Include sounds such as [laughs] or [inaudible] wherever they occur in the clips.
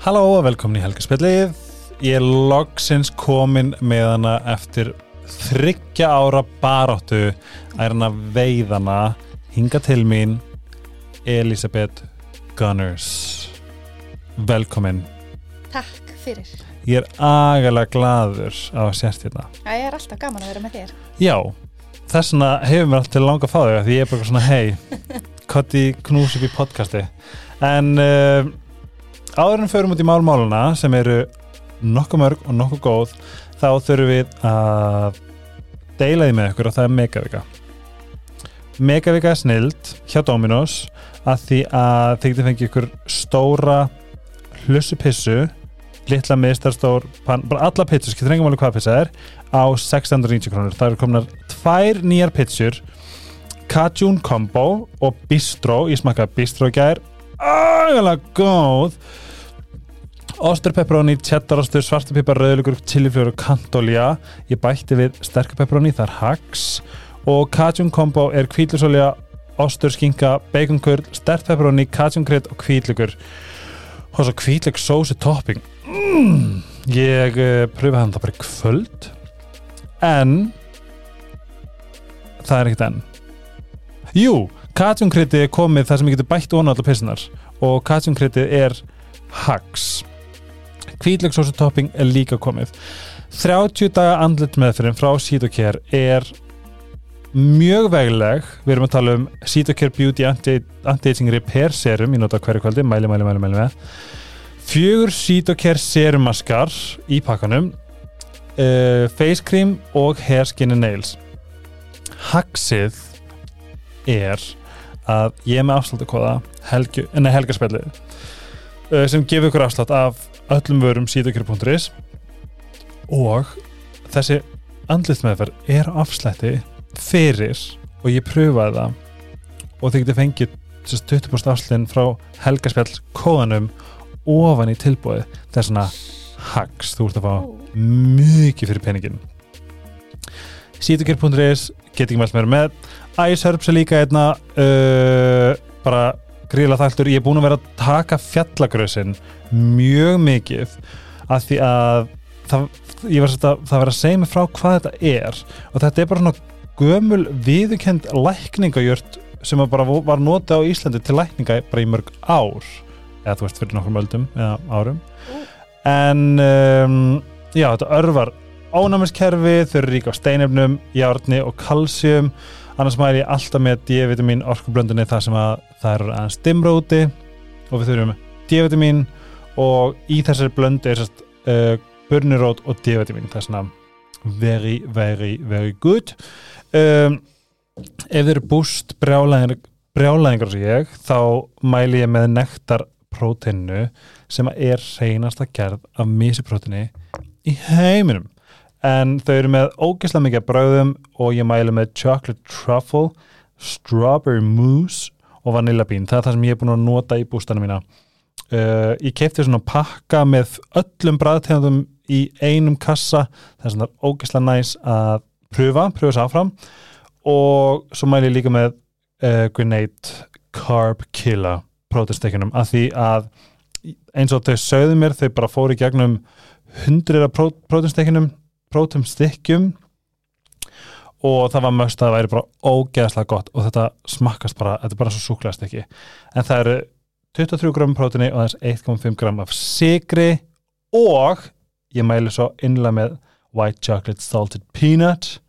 Halló og velkomin í Helgarspillið. Ég er loksins komin með hana eftir þryggja ára baráttu að er hana veiðana hinga til mín Elisabeth Gunners. Velkomin. Takk fyrir. Ég er agalega gladur á að sérst hérna. Ég er alltaf gaman að vera með þér. Já, þess vegna hefur mér alltaf langa að fá þig því ég er bara svona hei, kotti [laughs] knús upp í podcasti. En uh, áður en förum út í málmáluna sem eru nokkuð mörg og nokkuð góð þá þurfum við að deila því með ykkur og það er Megavika. Megavika er snild hjá Dominos að því að þið getur fengið ykkur stóra hlussupissu litla mistarstór, bara alla pitsur skilur engum alveg hvað pizza er á 690 krónur, það eru komnar tvær nýjar pitsur Cajun Combo og Bistro. Ég smakkaði Bistro gær agalega góð. Ostur, pepperoni, cheddarostur, svartapipar, rauðlugur, chilifljóður og kantolja ég bætti við sterkur pepperoni, það er hax. Og Cajun Combo er kvílusolja, ostur, skinka baconkurl, stert pepperoni, Cajun krydd og kvílugur og svo kvítlug sósi topping. Mm, ég uh, pröfa hann það bara kvöld. En það er ekkert enn. Jú, katjungkriti er komið þar sem ég getur bætt ón á allar pissunar og katjungkriti er hax kvítlug sósi topping er líka komið. 30 daga andlit meðferðin frá Sítokjær er mjög vegleg. Við erum að tala um Sítokjær Beauty Anti- Anti-Aging Repair Serum. Ég nota hverju kvöldi, mæli, mæli, mæli, mæli með. Fjögur Sítokjær serumaskar í pakkanum. Uh, face cream og hair skin and nails. Haxið er að ég er með afsláttakóða helgu, nei, helgarspillið uh, sem gefur ykkur afslátt af öllum vörum sítokjær.is og þessi andlitmeðferð er á afslætti fyrir og ég pröfaði það og þið getur fengið sem sagt 20% afslinn frá helgarspjall kóðanum ofan í tilbúið það er svona hags, þú ert að fá mikið fyrir peningin Sítokjær.is get ekki mælt meira með. Ice Herbs er líka einna uh, bara gríla þæltur ég er búin að vera að taka fjallagröðsinn mjög mikið af því að það, ég var að, það var að segja mig frá hvað þetta er. Og þetta er bara svona gömul viðukend lækningajört sem bara var notið á Íslandi til lækninga bara í mörg ár. Eða þú veist fyrir nokkrum öldum eða árum. En um, já, þetta örvar ónæmiskerfi, þau eru ríka á steinefnum járni og kalsjum annars mæli ég alltaf með D-vitamin orkublöndunni þar sem að það eru aðeins dimra úti. Og við þurfum D-vitamin og í þessari blöndu er sérst uh, burnirót og D-vitamin. Það er svona very, very, very good. Um, ef þið eru búst brjálæðingar brjálæðingar sem ég þá mæli ég með nektar próteinu sem er reynast að gerð af mísipróteini í heiminum en þau eru með ógeðslega mikið af brauðum og ég mæli með chocolate truffle strawberry mousse og vanillabín, það er það sem ég er búin að nota í bústana mína. Uh, ég keipti svona pakka með öllum bræðtegundum í einum kassa. Það er svona ógeðslega næs að pröfa, pröfa sér áfram. Og svo mæli ég líka með uh, Grenade Carb Killer prótestekjunum að því að eins og þau sögðu mér þau bara fóru í gegnum hundrið af prótestekjunum prótumstykkjum og það var möst að það væri bara ógeðslega gott og þetta smakkast bara, þetta er bara svo súklega stykki. En það eru 23 gram prótini og þess 1,5 gram af sigri og ég mæli svo innlega með white chocolate salted peanut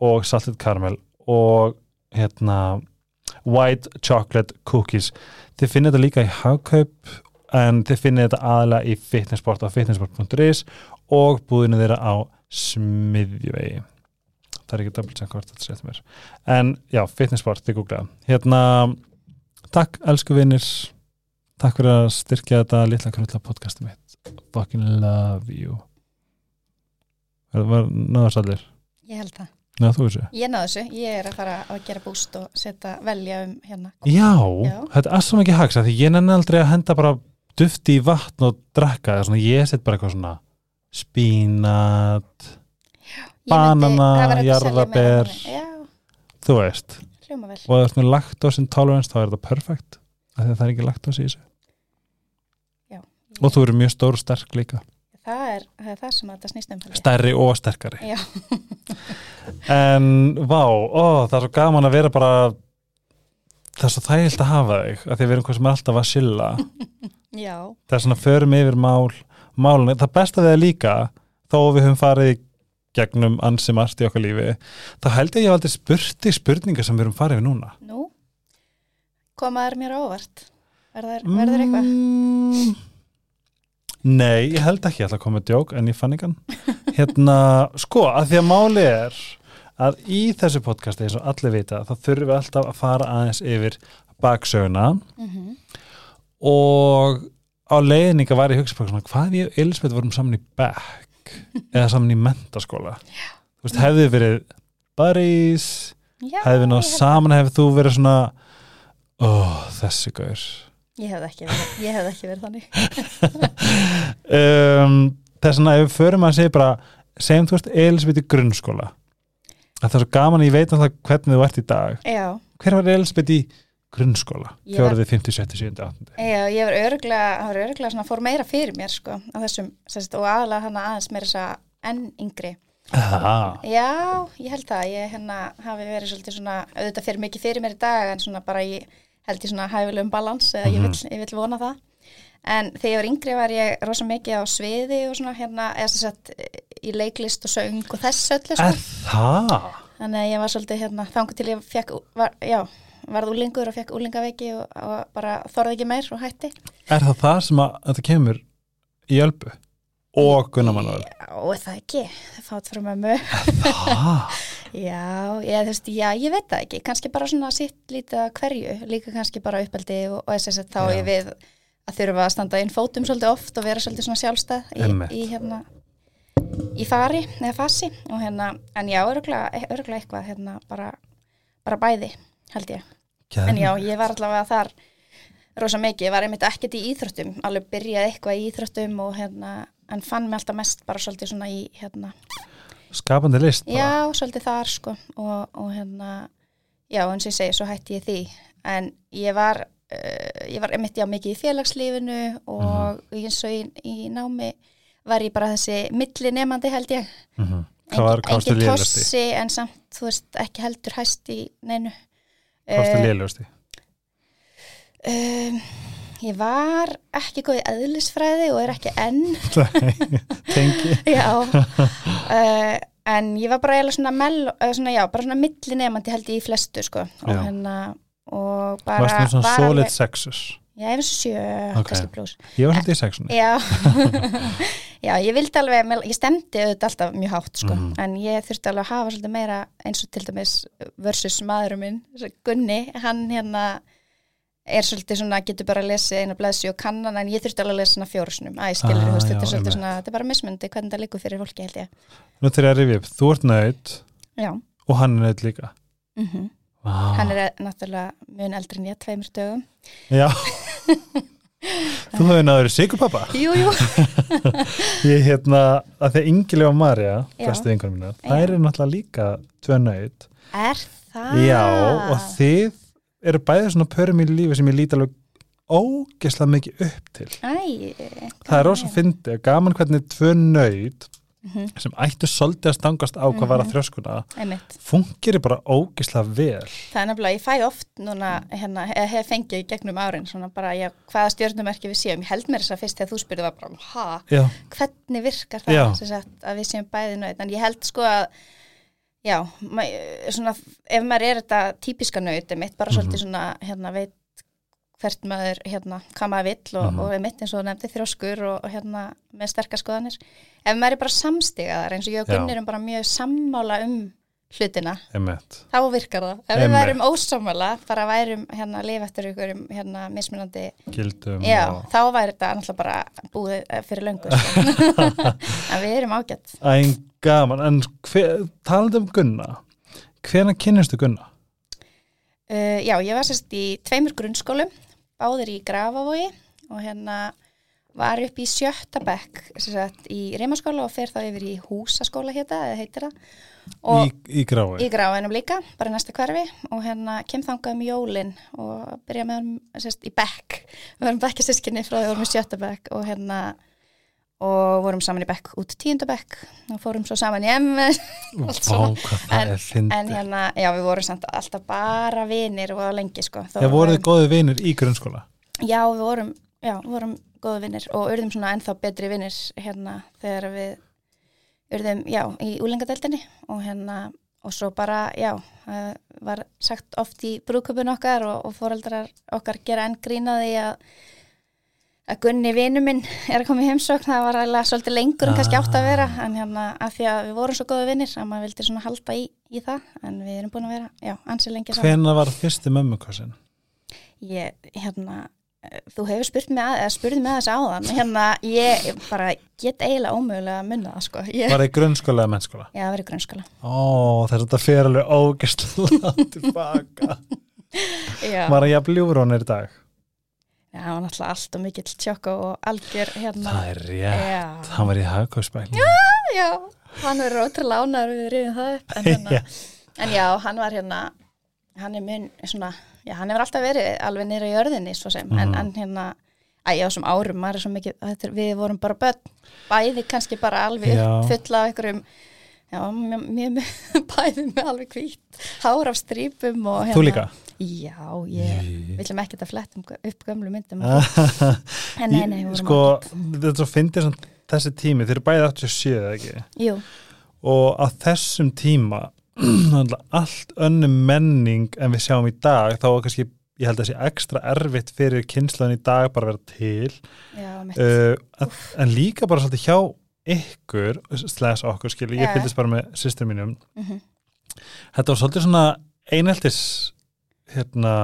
og salted caramel og hérna white chocolate cookies. Þið finnir þetta líka í hagkaup en þið finnir þetta aðalega í fitnessport á fitnessport.is og búðinu þeirra á smiðjuvegi. Það er ekki double check hvort þetta setjum mér. En já, fitnessport, þið googlaða hérna, takk elsku vinnir takk fyrir að styrkja þetta litla krulla podcasti mitt. Fucking love you. Var, var náðast allir? Ég held það. Þessu? Ég náðu þessu. Ég er að fara að gera búst og setja velja um hérna. Já, Já. þetta er svo mikið hagsa því ég nenni aldrei að henda bara dufti í vatn og drakka ég set bara eitthvað svona spínat Banana, það að þannig. Já, þú veist, og ef þú ert með lactose intolerance þá er þetta perfect af því að það er ekki lactose í þessu. Og þú eru mjög stór og sterk líka. Það er það, er það sem þetta snýst um stærri og sterkari. Já, [laughs] en vá, ó, það er svo gaman að vera bara það er svo þægilt að hafa þig að því við erum hvað sem er alltaf að silla [laughs] já, það er svona förum yfir mál málunni, það besta við það líka þó við höfum farið gegnum ansi margt í okkar lífi þá held ég að ég aldrei spurt í spurningar sem við erum farið við núna. Nú? Komaður mér á óvart? Verður, verður eitthvað? Mm, Nei, ég held ekki, ætla að koma djók en ég fann ekki hann [laughs] Hérna, sko, að því að máli er að í þessu podcasti eins og allir vita, þá þurfum við alltaf að fara aðeins yfir baksöguna. Mm og á leiðninga var ég hugsa bara svona, hvað við og Elisabeth vorum saman í back eða saman í mentaskóla Þú veist, hefði verið buddies hefði við náð ég held- saman, hefði þú verið svona ó, þessi gaur. Ég hefði ekki verið, ég hefði ekki verið þannig. [laughs] Um, þess vegna ef við förum að segja bara segjum þú veist Elisabeth í grunnskóla. Að það er svo gaman að ég veit alltaf hvernig þú ert í dag. Já, hver var Elisabeth í grunnskóla 4. 50, 70, 70, 80 já ég var öruglega, það var öruglega svona fór meira fyrir mér sko á þessum, sérst, og aðalega hann aðeins meira þess að enn yngri Aha, Já, ég held það, ég hérna hafi verið svolítið svona, auðvitað fyrir mikið fyrir mér í dag en svona bara ég held ég svona hæfilegum balans eða ég, vill, ég vill vona það en þegar ég var yngri var ég rosa mikið á sviði og svona hérna, eða sagt í leiklist og söng og þess öllu sko. er það? þannig að ég var svolítið hérna þangu til ég fekk, var, já varð úlingur og fekk úlingaveiki og, og bara þorði ekki meir og hætti. Er það það sem að þetta kemur í ölbu og gunnamannar? og það ekki, fátt frá mömmu. Það? [laughs] Já, ég, veist, já, ég veit það ekki, kannski bara svona sitt lítið að hverju, líka kannski bara uppeldi og, og þess að þá Já. ég við að þurfa að standa inn fótum svolítið oft og vera svolítið svona sjálfstæð í, í hérna í fari eða fasi. Og hérna, en já, örgulega, örgulega eitthvað hérna bara, bara bæði held ég, en já, ég var allavega þar rosa mikið, ég var einmitt ekkert í íþróttum, alveg byrjaði eitthvað í íþróttum og hérna, en fann mig alltaf mest bara svolítið svona í hérna. Skapandi list bara. Já, svolítið þar sko og, og hérna, já eins og ég segi, svo hætti ég því. En ég var, uh, ég var einmitt já mikið í félagslífinu og eins og í, í námi var ég bara þessi milli nefandi held ég. Hvað varstu Engin tossi en samt, þú veist, ekki heldur hæst í neinu. Hvað varstu Eh, lélusti? um, ég var ekki góð í eðlisfræði og er ekki enn [laughs] Tengi? [laughs] já uh, en ég var bara svona, mell, uh, svona já, bara svona milli nefandi held ég í flestu sko og hérna og bara Varstu svona var solid sexus? Já, ef þessu sjö, Ok. kannski pluss Ég var svolítið í sexunni já. [laughs] Já, ég vildi alveg, ég stemdi auðvitað alltaf mjög hátt sko, Mhm. en ég þurfti alveg að hafa svolítið meira eins og til dæmis versus maðurum minn, Gunni hann hérna er svolítið svona, getur bara að lesa eina blæsi og kannan en ég þurfti alveg að lesa svona fjórusunum að ég skilur, Ah, þetta er svolítið einmitt. svona þetta er bara mismundi hvernig það liggur fyrir fólki held ég. Nú ég að rifja upp, þú ert nöyt já, og hann er nöyt líka. Mhm ah. hann er náttúrulega mun eldri en ég, tveimur dögum. Já. [laughs] Þú hefur náður sigurpappa jú, jú, [laughs] Ég hérna, að að Ingilega og Marja bestu minnar, Já. þær eru náttúrulega líka tvö nöyt er það? Já, og þið eru bæðið svona pörum í lífi sem ég líti alveg ógeslega mikið upp til. Æ, Það er rosa fyndið, gaman hvernig tvö nöyt Mhm, sem ættu svolítið að stangast á hvað var að þrjóskuna einmitt. fungir bara ógeslega vel. Það er nefnilega, ég fæ oft núna, hérna, eða hef fengið gegnum árin, svona bara, já, hvaða stjórnumerki við séum. Ég held mér þess að fyrst þegar þú spurði var bara, ha, Já, hvernig virkar það, sagt, að við séum bæði nöyt. En ég held sko að, já, svona, ef maður er þetta típiska mitt bara svolítið svona, hérna, veit hvert maður, hérna, hvað maður vill og, Mhm. og mitt eins og þú nefndi þrjóskur og, og hérna, með sterkar skoðanir. Ef maður er bara samstigaðar, eins og ég og Já. Gunni erum bara mjög sammála um hlutina, emitt þá virkar það. Ef við Einmitt. værum ósámála, bara værum hérna að lifa eftir ykkur um hérna mismunandi, Gildum já, og þá væri þetta náttúrulega bara búið eh, fyrir löngu. Sko. [laughs] en við erum ágætt. Æn gaman, en talandi um Gunna hvena kynnistu Gunna? Uh, já, ég var sérst í tveimur grunnskólum, báðir í Grafavogi og hérna var upp í sjötta bekk sagt, í reymaskóla og fer þá yfir í húsaskóla hétta, eða heitir það. Í, í grái í gráinum líka, bara næsta hverfi. Og hérna kem þangað um jólin og byrja með hann í bekk. Við varum bekkjasískinni frá því við vorum í sjötta bekk og hérna og vorum saman í bekk út tíunda bekk og fórum svo saman í MS það en, en hérna, já við vorum samt alltaf bara vinir og lengi sko. Já, voruð góði vinir í grunnskóla? Já, við vorum, já, vorum góða vinnir og urðum svona ennþá betri vinnir hérna þegar við urðum, já, í úlengadeldinni og hérna, og svo bara, já, uh, var sagt oft í brúköpun okkar og, og foreldrar okkar gera enn grínaði að að Gunni vinnu minn er að koma í heimsókn. Það var alveg svolítið lengur en kannski átt að vera en hérna af því að við vorum svo góða vinnir að maður vildi svona halda í, í það en við erum búin að vera, já, ansi lengi saman. Hvenær var fyrsti mömmukossin? ég, hérna þú hefur spurt mig að, eða spurði mig að þessu áðan. Hérna, ég bara get eiginlega ómögulega að munna það, sko. Ég, Var það í grunnskóla eða mennskóla? já, það var í grunnskóla. Ó, þess að þetta [laughs] fer alveg ógæslega tilbaka já, Var já, hann var náttúrulega allt og mikill tjokk og algjör, hérna. Það er rétt, já, hann var í hagkauðspæling já, hann er ótrúlega ánæður við rifum það upp en, [laughs] hérna, en já, hann var hérna hann er mun, svona já, hann hefur alltaf verið alveg nýra í jörðinni svo sem, en, Mhm. en hérna Æ, já, sem árum, maður er svo mikið, við vorum bara börn, bæði kannski bara alveg Já. uppfulla af einhverjum, já, mjög, [laughs] bæði með alveg hvít, hár af strípum og hérna. Þú líka? Já, ég, Jú. við ætlum ekki að fletta um, upp gömlu myndum. [laughs] en nei, nei, vorum Sko, þetta er svo fyndið þessi tími, þeir eru bæði 87 eða ekki Jú, og á þessum tíma [clears throat] allt önnum menning en við sjáum í dag þá kannski, ég held að það sé ekstra erfitt fyrir kynslaðin í dag bara að vera til já, uh, en, en líka bara svolítið hjá ykkur, slæs okkur skilu, ég fylgist bara með systur mínum. Mm þetta var svolítið svona eineltis hérna,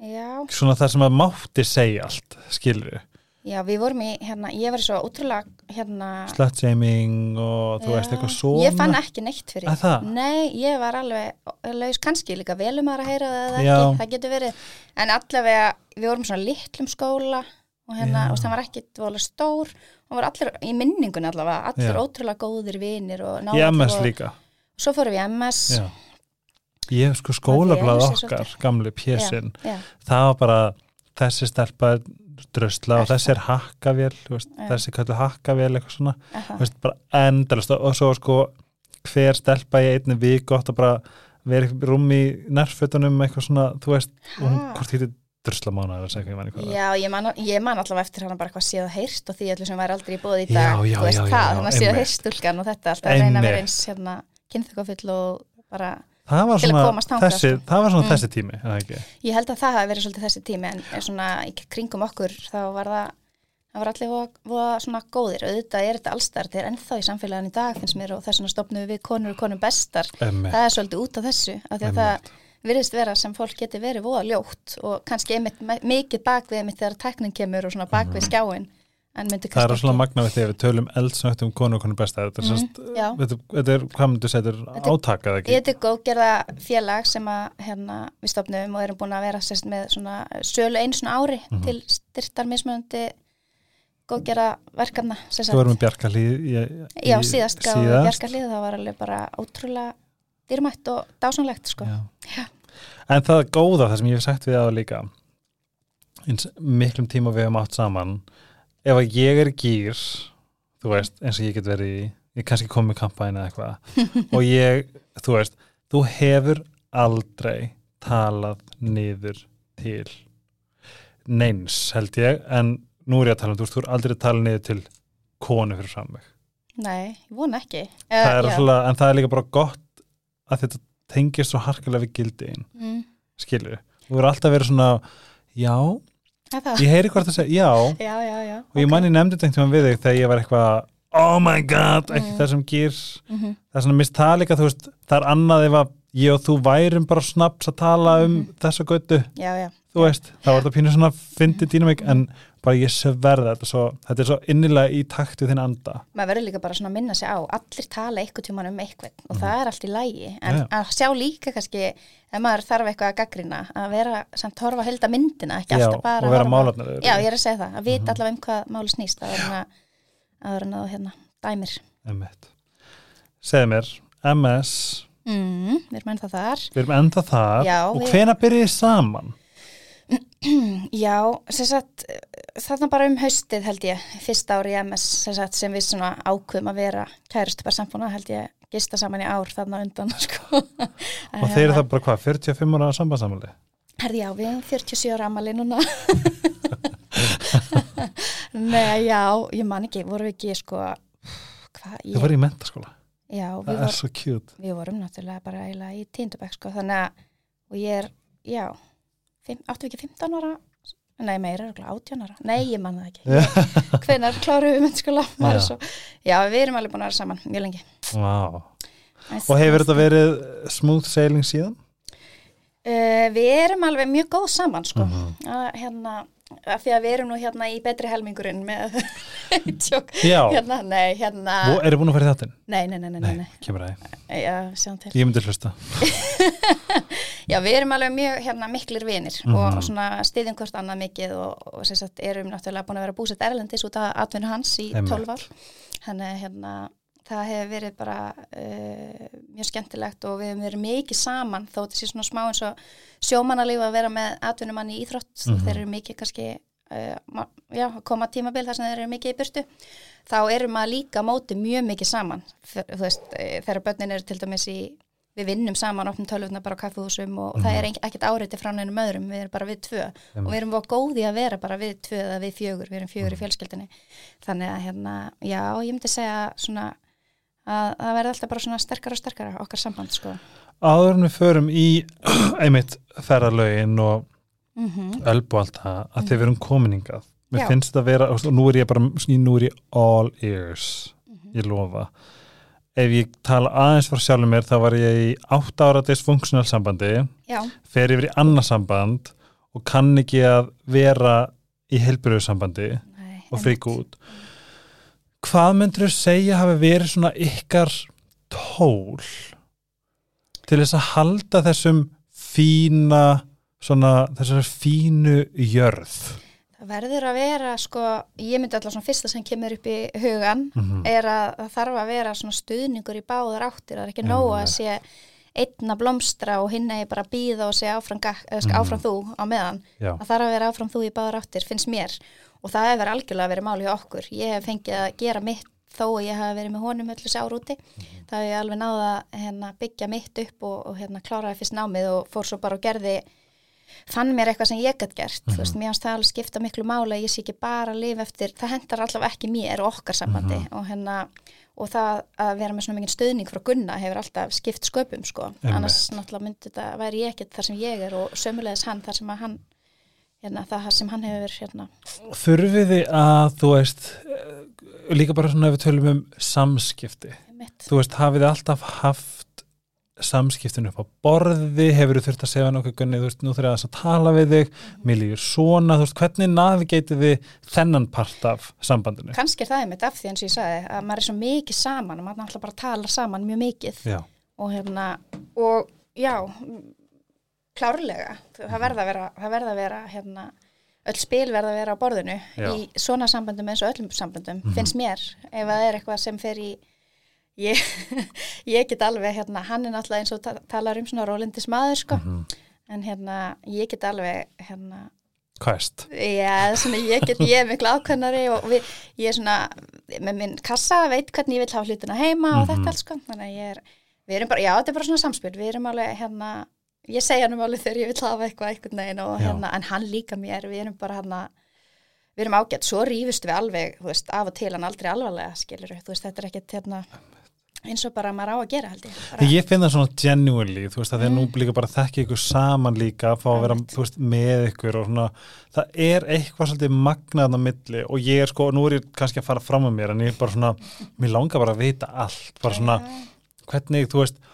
Já, svona það sem að mátti segja allt, skilur já, við vorum í, hérna, ég var svo ótrúlega, hérna, slutshaming og þú Já. veist eitthvað svona Ég fann ekki neitt fyrir Að það? Nei, ég var alveg laus kannski líka velum að heyra það Já. ekki, það getur verið. En allavega, við vorum svona litlum skóla og hérna, og það var ekki vola stór og var allir í minningunni allavega, allir Já. ótrúlega góðir vinir og í MS og, líka. Svo fórum við í MS Já. ég sko skólablað okkar gamli pjessin, það var bara þessi stelpa drösla og þessi er hakkavél veist, þessi kallu hakkavél eitthvað svona. Veist, bara endalast og svo sko hver stelpa í einni vik gott að bara vera í rúmi í nærfötunum eitthvað svona, þú veist, og hún, hvort hýtti dröslamána eða segja hvað ég manni hvað Já, ég man, ég man allavega eftir hana bara hvað séð og heyrst og því allir sem væri aldrei í bóði í dag já, já, já, það, þannig að séð og heyrst stúlkan og þetta alltaf að reyna að vera eins hérna, kynþökkafull og bara það var Til að komast þangað, þessi, sko. það var svona Mm. þessi tími? Ég held að það hafi verið svolítið þessi tími en svona í kringum okkur þá var það það var allir voða, svona góðir auðvitað er þetta allstar, þetta er ennþá í samfélagin í dag finnst mér og þess vegna stopnum við konur og konum bestar Einmitt, það er svolítið út af þessu af því að það einmitt. Virðist vera sem fólk geti verið voða ljótt og kannski einmitt mikið bakvið einmitt þegar teknin kemur og svona bakvið skjáin Mhm. það er svona magna við því að við tölum eldsnögt um konu og konu besta þetta er, mm, já. þetta, þetta er, hvað myndu þetta Þetta er- átakað ekki? Ég er góðgerða félag sem að hérna, við stopnum og erum búin að vera sérst, með svona sölu einu svona ári Mhm. til styrtar mismunandi góðgerða verkefna. Þú erum í, í, Já, síðast gáðu síðast. bjarkarlið það var alveg bara ótrúlega dýrmætt og dásanlegt sko. En það góða, það sem ég hef sagt við á líka eins miklum tíma við hefum átt saman ef að ég er gýr þú veist, eins og ég get verið í ég kannski komið kampæn eða eitthvað [laughs] og ég, þú veist, þú hefur aldrei talað niður til neins held ég, en nú er ég að tala um, þú veist, þú er aldrei talað niður til konu fyrir fram mig Nei, ég vona ekki það er já. alltaf, en það er líka bara gott að þetta tengist svo harkalega við gildiðin mm, skilur, þú verður alltaf verið svona já, ég heyri hvort það segja já, Já, já, já. Og ég manni nefndi þetta einhvern við þig þegar ég var eitthvað oh my god, ekki Mm. það sem gýr mm -hmm. það er svona mist það líka, þú veist það er annað ef að ég og þú værum bara snaps að tala um mm -hmm. þessa já. þú veist, þá er þetta pínu svona fyndið dýnamík en bara ég sverða þetta svo, þetta er svo innilega í taktu þinn anda. Maður verður líka bara svona að minna sig á allir tala eitthvað tíman um eitthvað og mm. það er allt í lægi, en ja. að sjá líka kannski, ef maður þarf eitthvað að gaggrina að vera samt horfa að helda myndina ekki já, alltaf bara að vera málarnar Já, ég er að segja það, að vita mm -hmm. allavega um hvað máli snýst að vera vera hérna, dæmir Segð mér, MS Mm, við erum ennþá þar Við erum ennþá þar Já, og við... hvena byrjið saman? [clears throat] Já, sagt þarna bara um haustið held ég fyrsta ári í MS sem, sagt, sem við ákveðum að vera kærustu bara samfóna held ég gista saman í ár þarna undan [laughs] sko. Og þeir eru það bara hvað, 45 ára sambandsamali? Herði já, við erum 47 ára amali núna [laughs] Nei, já, ég man ekki, voru við ekki sko. Þið voru í mentaskóla? Já, það er svo kjút Við vorum náttúrulega bara eiginlega í tíndabæk sko, þannig að, og ég er, já áttu við ekki 15 ára nei, meira, 18 ára nei, ég manna það ekki [laughs] hvenar kláru við myndskóla já. já, við erum alveg búin að vera saman mjög lengi wow. Og hefur þetta verið smooth sailing síðan? Uh, við erum alveg mjög góð saman sko, uh mhm. -huh. að, hérna af því að við erum nú hérna í betri helmingurinn með [laughs] tjók. Hérna, nei, hérna. Eru búin að fara í þáttinn? Nei, nei, nei, nei, nei. Kemur að Já, sjáum til. Ég myndi hlusta. [laughs] Já, við erum alveg mjög hérna miklir vinir mm -hmm. og, og svona stiðjum hvort annað mikið og, og sagt erum náttúrulega búin að vera búsett erlendis út af atvinnu hans í 12 ár. Þannig hérna það hefur verið bara uh, mjög skemmtilegt og við hefum verið mikið saman þó þetta sé svona smá eins og sjómanalíf að vera með atvinnumann í Íþrótt mm -hmm. þeir eru mikið kannski uh, já, koma tímabil þar sem þeir eru mikið í burtu þá erum maður líka móti mjög mikið saman þú veist, uh, þegar börnin eru til dæmis í við vinnum saman opnum tölvuna bara á kaffehúsum og mm -hmm. það er ekkert áreiti frá nefnum öðrum, við erum bara við tvö mm. og við erum góði að vera bara við tvö eða við fjögur, við erum fjögur mm. í mhm. fjölskyldinni þannig að hérna, já, ég myndi segja svona að það verði alltaf bara svona sterkara og sterkara okkar samband sko áður en við förum í [clears throat] einmitt ferðarlögin og mm -hmm. ölbu allt það að mm -hmm. þeir verum kominingað mér Já. finnst þetta að vera, og nú er ég bara nú er ég all ears mm -hmm. ég lofa ef ég tala aðeins fyrir sjálfur mér þá var ég í 8 ára dysfunksional sambandi Já. fer yfir í annarsamband og kann ekki að vera í helbriðsambandi og frík út hvað myndur þú segja hafi verið svona ykkar tól til þess að halda þessum fína svona þessar fínu jörð? Það verður að vera sko, ég myndi alltaf svona fyrsta sem kemur upp í hugan mm -hmm. er að það þarf að vera svona stuðningur í báðar áttir, það er ekki nóg að sé einna blómstra og hinn er bara býða og segja áfram, mm. áfram þú á meðan, það þarf að vera áfram þú í báðar áttir, finnst mér og það hefur algjörlega verið máli hjá okkur, ég hef fengið að gera mitt þó að ég hafa verið með honum öllu sár úti mm -hmm. þá hef ég alveg náða að hérna, byggja mitt upp og, og hérna, kláraði fyrst námið og fór svo bara og gerði fann mér eitthvað sem ég gætt gert mm -hmm. veist, mér hans það alveg skipta miklu mála ég sé ekki bara að lifa eftir, það hendar allavega ekki mér og okkar sambandi mm -hmm. og hérna og það að vera með svona mikið stöðning frá Gunna hefur alltaf skipt sköpum sko, annars náttúrulega myndi þetta væri ég ekkert þar sem ég er og sömulegis hann þar sem hann hérna, það sem hann hefur hérna. Þurfiði að þú veist líka bara svona ef við tölum um samskipti Mitt. þú veist, hafið þið alltaf haft samskiptinu upp á borði hefur þið þurft að segja nokkuð gunni, þú veist, nú þurfið að tala við þig mm. mér líður svona, þú veist, hvernig navigeitið þið þennan part af sambandinu? Kannski er það einmitt af því eins og ég sagði að maður er svo mikið saman og maður alltaf bara tala saman mjög mikið já. og hérna, og já klárlega, það verða að vera, verða að vera hérna öll spil verða að vera á borðinu Já. í svona sambandum eins og öllum sambandum mm -hmm. finnst mér, ef það er eitthvað sem fer í ég, [laughs] ég get alveg, hérna, hann er náttúrulega eins og ta talar um svona rólindis maður sko, mm -hmm. en hérna, ég get alveg hérna Kvæst Já, svona ég get, ég er miklu ákvæmnari og við, ég er svona með minn kassa, veit hvernig ég vil hafa hlutina heima mm -hmm. og þetta alls sko, þannig að ég er við erum bara, já þetta er bara svona samspil, við erum alveg hérna ég segja hann um alveg þegar ég vil hafa eitthvað eitthvað neginn og hérna, en hann líka mér við erum bara hann að við erum ágætt, svo rýfust við alveg þú veist, af og til hann aldrei alvarlega, skilur þú veist, þetta er ekkert hérna eins og bara maður á að gera held ég bara. Ég finn það svona genuinely, þú veist, að mm. því að nú líka bara þekki ykkur saman líka að fá að vera, þú veist, með ykkur og svona, það er eitthvað svolítið magnaðan á milli og ég er sko, nú er ég kannski að fara fram með mér en ég er bara svona, mér langar bara að vita allt, bara svona, hvernig, þú veist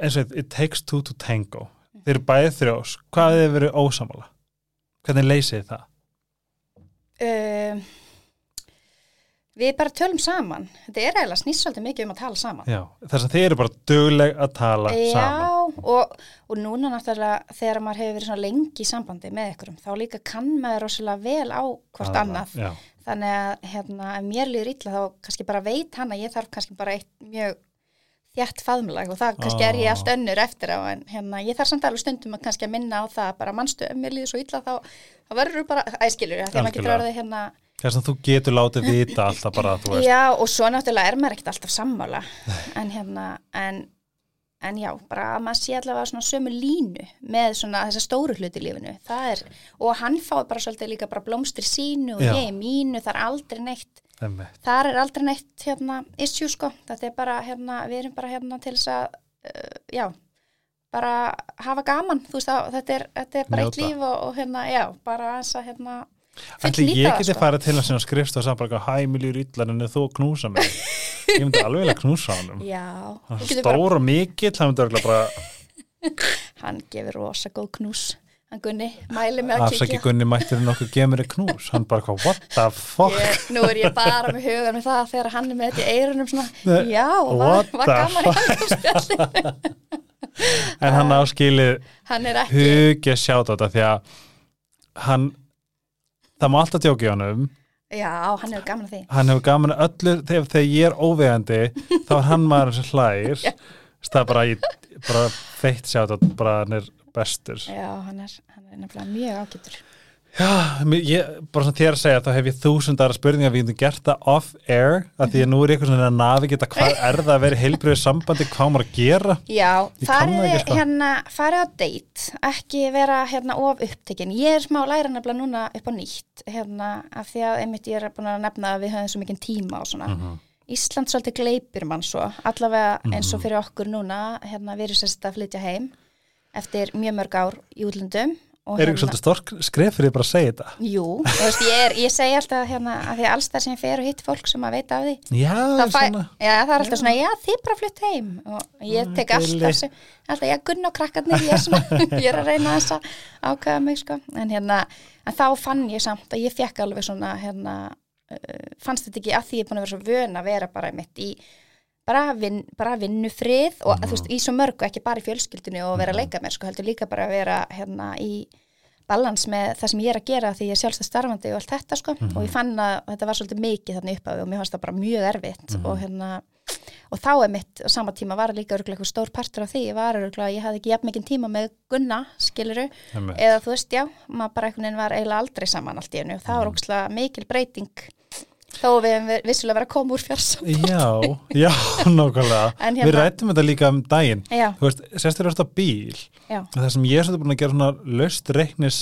eins og it takes two to tango. Þeir eru bæðið þrjós, hvað hefur verið ósamála hvernig leysið það? Um, við bara tölum saman. Þetta er eiginlega snýst svolítið mikið um að tala saman. Já, þess að þið eru bara dögleg að tala Já, saman. og, og núna náttúrulega þegar maður hefur verið lengi í sambandi með ykkurum, þá líka kann maður rosalega vel á hvort annað. já. þannig að hérna, ef mér líður illa þá kannski bara veit hann að ég þarf kannski bara eitt mjög þjætt faðmlag og það kannski er ég allt önnur eftir á en hérna, ég þarf samt alveg stundum að kannski að minna á það bara mannstu, ef mér líður svo illa þá, þá verður bara, æskilur, að maður getur Algjörlega. orðið hérna þess að þú getur látið vita alltaf bara að þú veist Já, og svo náttúrulega er maður ekkert alltaf sammála en hérna, en, en já, bara að maður sé allavega svona sömu línu með svona þessa stóru hluti lífinu, það er, og hann fái bara svolítið líka bara blómstri sínu og Já. ég mínu, það er aldrei neitt. Þar er aldrei neitt hérna, issue sko, þetta er bara hérna, við erum bara hérna til þess að, uh, já, bara hafa gaman, þú veist að þetta er, þetta er bara eitt líf og, og hérna, já, bara eins að hérna, fullnýta ég geti sko. farið til hans og skrifst og sagt bara hæ, mér líður illa en þú að knúsa mig? Ég myndi alveg vilja knúsa honum. Já, hann getur bara stór og mikill, hann myndi örugglega bara [laughs] hann gefur rosa góð knús. hann Gunni, mæli með að afsaki kíkja. Gunni mættir nokkuð gemur í knús. Hann bara hvað, what the fuck? Ég, nú er ég bara með hugan með það þegar hann er með þetta í eirunum svona, já, var, var gaman í handumspjalli [laughs] en hann áskilið hann er ekki hugja sjátt á þetta því að hann það má alltaf tjóki honum. Já, hann hefur gaman að því. Hann hefur gaman að öllu þegar, þegar ég er óvegandi þá er hann maður sem hlær. [laughs] Það er bara, bara feitt sjátt bara hann er bestur. Já, hann er, hann er nefnilega mjög ágætur. Já, ég, bara svona þér að segja þá hef ég þúsundara spurningar við getum gert það off-air af því að nú er eitthvað svona að navigita hvað [laughs] er það að vera í heilbriðu sambandi hvað maður að gera? Já, farið sko. hérna farið á date, ekki vera hérna of upptekinn, ég er smá að læra nefnilega núna upp á nýtt, hérna af því að einmitt ég er búin að nefna að við höfum svo mikinn tíma og svona. Mhm. Ísland svolítið gleipir mann svo, allavega eins og fyrir okkur núna, hérna við erum sérst að flytja heim eftir mjög mörg ár í útlöndum. Er ekki svolítið stork skref fyrir bara að segja þetta? Jú, veist, ég, er, ég segi alltaf hérna að því að alls það sem ég fer og hitt fólk sem að veita af því, Já, það, fæ, já, það er alltaf svona, já, þið bara flytt heim og ég tek alltaf, sem, alltaf, já, gunn og krakkarnir, ég er svona, [laughs] ég er að reyna þess að ákveða mig, sko, en hérna, en þá fann ég samt að ég fekk alveg svona, hérna, uh, fannst þetta ekki að því ég er búin að vera svo vön að vera bara mitt í bara, vin, bara vinnufrið og þú veist, í svo mörgu, ekki bara í fjölskyldinu og vera að leika mér, sko, heldur líka bara að vera hérna í balans með það sem ég er að gera því ég er sjálfstæð starfandi og allt þetta sko. Og ég fann að þetta var svolítið mikið þannig upp og mér fannst það bara mjög erfitt og hérna og þá er mitt á sama tíma var líka örgulega eitthvað stór partur af því. Ég var örgulega, ég hafði ekki jafn mikið tíma með Gunna, skiluru, eða þú veist, já maður bara veginn var eiginlega aldrei saman allt í hennu og það var ógslag mikil breyting þó við hefum vissulega verið að koma úr fjársam Já, já, nákvæmlega. [laughs] En Við hérna- rættum þetta líka um daginn. Já, Þú veist, sérstur þetta bíl. Já, það sem ég er svolítið búin að gera svona löst reiknis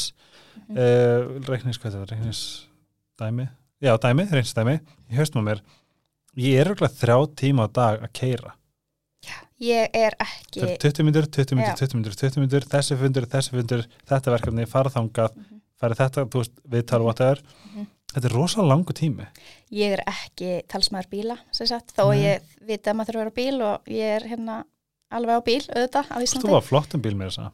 Mhm. uh, reiknis, hvað er það, reiknis dæmi, já dæmi, reiknis dæmi ég höfst með mér, ég er örugglega þrjá tíma á dag að keira ég er það ekki er 20 myndur, 20 myndur, Já. 20 myndur, 20 myndur þessi fundur, þessi fundur, þetta verkefni fara þangað, Mhm. fara þetta þú veist, viðtal og þetta er þetta er rosalega langu tími. Ég er ekki talsmaður bíla sem sagt, þó Nei. ég viti að maður þurfa að vera bíl og ég er hérna alveg á bíl auðvitað á þú Íslandi. var flottum bíl með þessa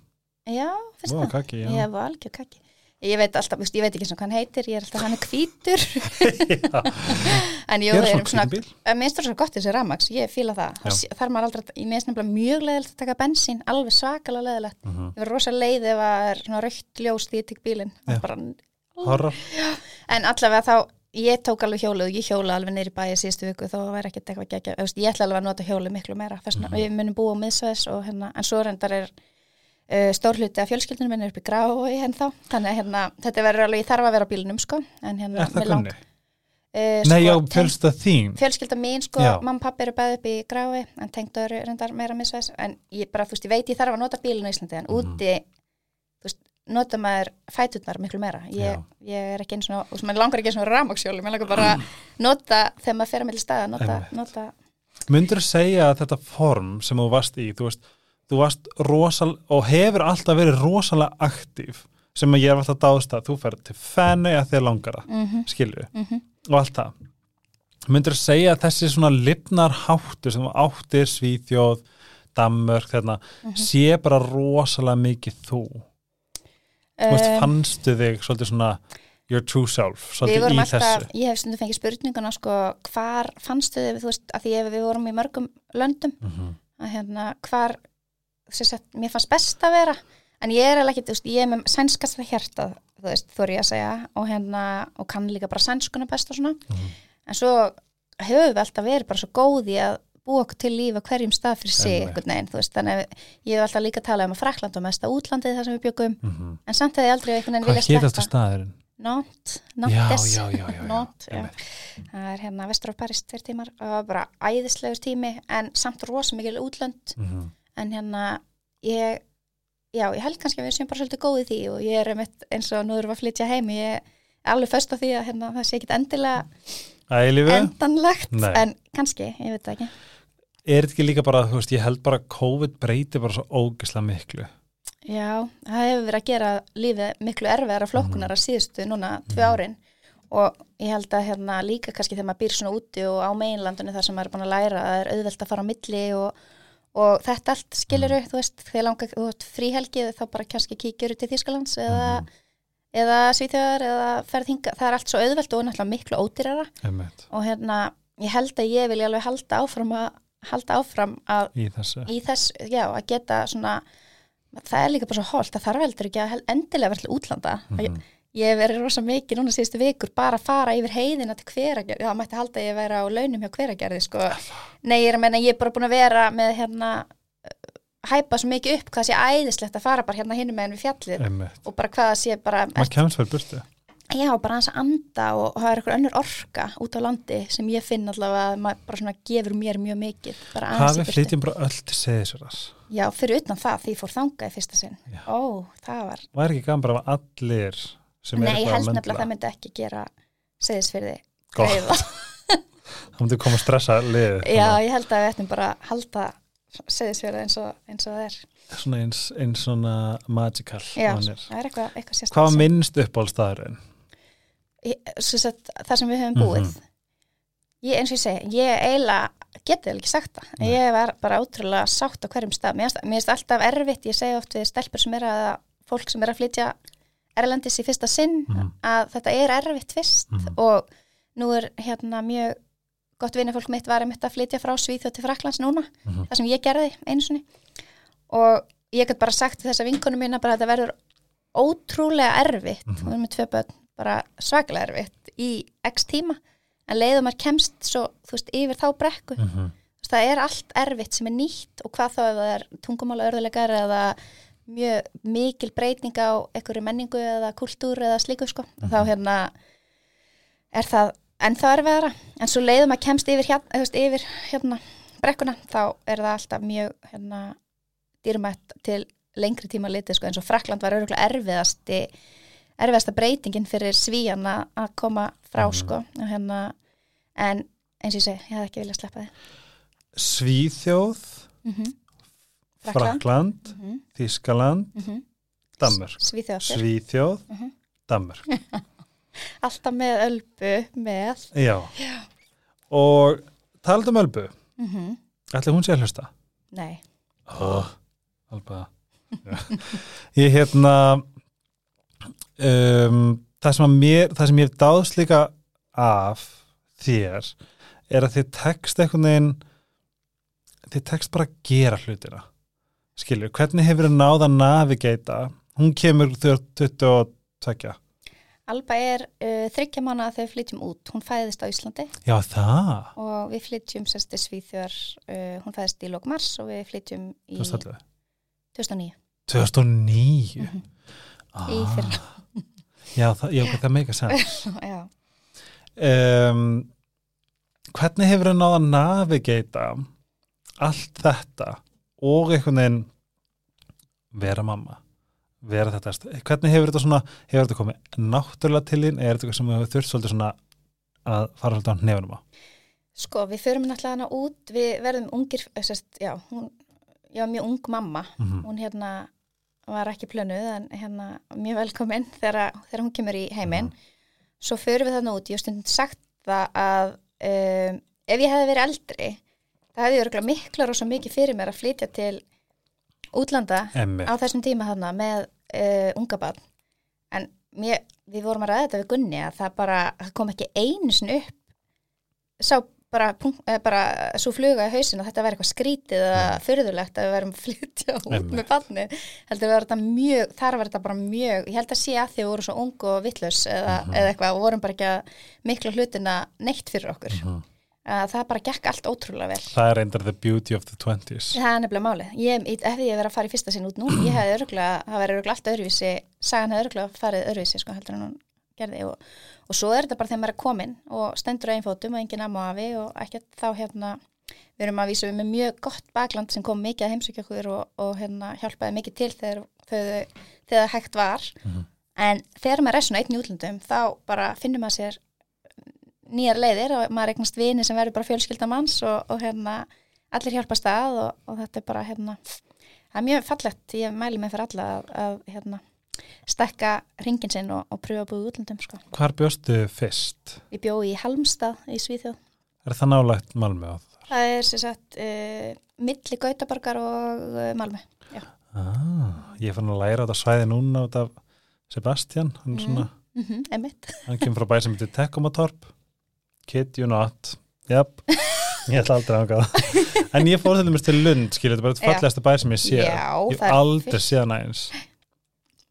já, Vá, það, kaki, já. ég var algjör kaki ég veit alltaf, þú ég veit ekki svona hvað hann heitir ég er alltaf hann er hvítur. [laughs] En jú, ég er það svona er svona bíl? Að minnst það svo gott þessi ramax, ég fíla það. Þarf maður aldrei, ég minnst nefnilega mjög leiðilegt að taka bensín, alveg svakalega leiðilegt. Mhm. ég verður rosa leið ef að er svona raukt ljós því ég tek bílinn. Það er bara, horror, en allavega þá ég tók alveg hjólið og ég hjóla alveg neyri bæja síðustu viku þó væri ekkert eitthvað gegja veist, ég ætla alveg að nota hjólið miklu meira þess vegna Mhm. við munum búa á miðsvæðis og hérna en svo reyndar er uh, stór hluti af fjölskyldunum minn er upp í grái henn þá þannig að hérna, þetta verður alveg, ég þarf að vera á bílnum sko, en hérna er það kunni? uh, Nei, já, fjölsta þín fjölskylda mín sko, Já. mamma og pappi eru bæði upp í grái en tengd eru reyndar meira miðsvæðis en ég bara, þú veist, ég veit ég þarf að nota bílun í Íslandi en Mhm. úti nota maður fæturnar miklu meira. Ég, ég er ekki eins og, og sem langar ekki eins og ramaksjóli, mér langar bara [clears throat] nota þegar maður fer að milli staða, nota, nota. Myndur þú segja að þetta form sem þú varst í, þú veist, þú varst rosal og hefur alltaf verið rosalega aktív sem að ég er alltaf dáðst að þú ferð til fenni að þér langar það, mm -hmm, skilju, mm -hmm. og allt það. Myndur þú segja að þessi svona lifnar háttur sem áttir Svíþjóð, Dammörk, þarna mm -hmm. sé bara rosalega mikið þú Þú veist, Um, fannstu þig svolítið svona your true self, svolítið í alltaf, þessu ég hef stundu fengið spurninguna sko, hvar fannstu þið, þú veist, að því ef við vorum í mörgum löndum, Mhm. að hérna, hvar, að mér fannst best að vera, en ég er alveg ekki, þú veist, ég er með sænskasta hjartað, þú veist, þóri ég að segja, og hérna, og kann líka bara sænskuna best og svona, Mhm. en svo höfum við alltaf verið bara svo góði að búa okkur til lífa hverjum stað fyrir sig, þú veist, þannig að ég hef alltaf líka talað um að Frakland og mesta útlandið þar sem við byggum, Mhm. en samt hefði ég aldrei einhvern veginn Hvað vilja sleppa. staðurinn? Já, já, já, já, Nantes, það er hérna vestur á Paris tveir tímar. Og það var bara æðislegur tími en samt rosa mikil útlönd. Mhm. en hérna ég já, ég held kannski að við séum bara svolítið góð í því og ég er einmitt eins og nú erum við að flytja heim. Ég er alveg föst á því að hérna, það sé ekki endilega Ælifu? endanlegt Nei. en kannski, ég veit það ekki Er þetta ekki líka bara, þú veist, ég held bara að COVID breyti bara svo ógislega miklu Já, það hefur verið að gera lífið miklu erfiðara flokkunar Mhm. að síðustu núna tvö árin og ég held að hérna líka kannski þegar maður býr svona úti og á meginlandinu þar sem maður er búin að læra að það er auðvelt að fara á milli og, og þetta allt skiluru, þú veist, þegar langar þú veist, fríhelgið þá bara kannski kíkjur til Þýskalands eða, eða Svíþjóðar eða ferð hinga, það er allt svo auðvelt og náttúrulega miklu ódýrara. Einmitt, og hérna, ég held að ég vilja alveg halda áfram að halda áfram að í þessu. í þess, já, að geta svona það er líka bara svo holt, það þarf heldur ekki að endilega vera til útlanda. Mhm. ég hef verið rosa mikið núna síðustu vikur bara að fara yfir heiðina til hveragerði. Það mætti halda að ég vera á launum hjá hveragerði sko. nei, ég er að menna, ég er bara búin að vera með hérna hæpa svo mikið upp hvað sé æðislegt að fara bara hérna hinum meginn við fjallið einmitt, og bara hvað sé bara maður kemst fyrir burtu já, bara hans að anda og, og það er eitthvað önnur orka út á landi sem ég finn allavega að maður bara svona gefur mér mjög mikið við burtu. flytjum bara öll til seðisverðar Já, fyrir utan það, því ég fór þangað í fyrsta sinn. Já. Ó, það var... Var ekki gaman bara að allir sem Nei, er ég eitthvað held að nefnilega að það myndi ekki gera seðisfyrði Gott. greiða. [laughs] Það myndi koma að stressa liðið Já, ég held að við ættum bara að halda seðisfyrði eins, og- eins og það er. Svona eins, eins svona magical Já, það er eitthvað, eitthvað sérstætt. Hvað minnst uppáhaldstaðurinn? Það sem við höfum búið. Mhm. Ég, eins og ég segi, ég eiginlega getið ekki sagt það. Nei. Ég var bara ótrúlega sátt á hverjum stað. Mér finnst- alltaf erfitt, ég segi oft við stelpur sem er að, fólk sem er að flytja erlendis í fyrsta sinn, Mhm. að þetta er erfitt fyrst Mhm. og nú er hérna mjög gott vinnafólk mitt var einmitt að flytja frá Svíþjóð til Fraklands núna, Mhm. það sem ég gerði einu sinni og ég get bara sagt þessa vinkonu mína bara að þetta verður ótrúlega erfitt, Mhm. hún er með tvö börn bara svakalega erfitt í x tíma en leiðum maður kemst svo, þú veist, yfir þá brekku Mhm. Þú veist, það er allt erfitt sem er nýtt og hvað þá ef það er tungumála örðulegar eða mjög mikil breyting á einhverju menningu eða kultúr eða slíku sko, þá hérna er það ennþá erfiðara en svo leiðum að kemst yfir hérna, yfir hérna brekkuna þá er það alltaf mjög hérna dýrmætt til lengri tíma litið sko eins og Frakland var örgulega erfiðasti erfiðasta breytingin fyrir svíjana að koma frá Mhm. sko hérna en eins og ég segi, ég hef ekki viljað sleppa þið Svíþjóð, mm -hmm. Frakland, mm -hmm. Þískaland, Danmörk. Svíþjóð Svíþjóð, Mhm. Danmörk. [laughs] alltaf með ölbu með Já. Og talað um Ölbu, mm ætli hún sé að hlusta? nei, Oh. Já. Ég hérna um, það sem að mér það sem ég dáðst líka af þér er að þið tekst einhvern veginn þið tekst bara að gera hlutina skilur, hvernig hefur þið náð að navigata hún kemur þegar 22 Alba er uh, þryggja mánu að þau flytjum út. Hún fæðist á Íslandi. Já það, og við flytjum sérst til Svíþjóðar uh, hún fæðist í lók mars og við flytjum í 2011 2009 2009 Mhm. ah, Í fyrra. [laughs] já, það, já, það meika sens [laughs] Já, um, hvernig hefur það náða að navigata allt þetta og einhvern veginn vera mamma vera þetta, hvernig hefur þetta svona hefur þetta komið náttúrulega til þín? Eða er þetta eitthvað sem hefur þurft svolítið svona að fara svolítið á nefunum á? Sko við förum náttúrulega hana út við verðum ungir, eh, sérst, já hún, ég var mjög ung mamma. Mm hún hérna var ekki plönuð en hérna mjög velkomin þegar, þegar hún kemur í heiminn. Svo förum við þarna út, ég hef stundin sagt það að um, ef ég hefði verið eldri það hefði örgulega mikla rosa mikið fyrir mér að flytja til útlanda Emmi. á þessum tíma þarna með uh, unga barn. En mér, við vorum að ræða þetta við Gunni að það bara það kom ekki einu sinni upp. Sá bara, eh, bara svo fluga í hausin og þetta verði eitthvað skrítið eða fyrðulegt að við verum að flytja út Einmitt. með barni heldur við þetta mjög, þar var þetta bara mjög ég held að sé að því við vorum svo ung og vittlus eða, eða eitthvað og vorum bara ekki að mikla hlutina neitt fyrir okkur. Að það bara gekk allt ótrúlega vel. Það er reyndar the beauty of the 20s Það er nefnilega málið. Ég, ef ég verið að fara í fyrsta sinn út nú, ég hefði örgulega, það verið örgulega allt öðruvísi, sagan hefði örgulega farið öðruvísi, sko, heldur en hún gerði. Og, og svo er þetta bara þegar maður er komin og stendur einn fótum og enginn amma afi og ekkert þá hérna, við erum að vísa við með mjög gott bakland sem kom mikið að heimsökja okkur og, og hérna hjálpaði mikið til þegar, þegar, þegar hægt var, en þegar maður er svona einn í útlöndum, þá bara finnur maður sér nýjar leiðir og maður eignast vini sem verður bara fjölskyldamanns og, og hérna allir hjálpa stað og, og þetta er bara hérna, það er mjög fallegt ég mæli mig fyrir alla að, að hérna, stekka ringin sinn og, og pröfa að búið útlöndum sko. Hvar bjóstu fyrst? Ég bjó í Halmstað í Svíþjóð Er það nálægt Malmö á það? það er sér sagt uh, milli Gautaborgar og uh, Malmö. Ah, ég fann að læra þetta svæði núna út af Sebastian hann, mm. svona, Mm -hmm, hann kemur frá bæ sem heitir Tekomatorp Kid you not. Jáp, ég ætla aldrei að það En ég fór til dæmis til Lund skilur, þetta er bara þetta fallegasta bæ sem ég sé. Já, Ég aldrei séð næins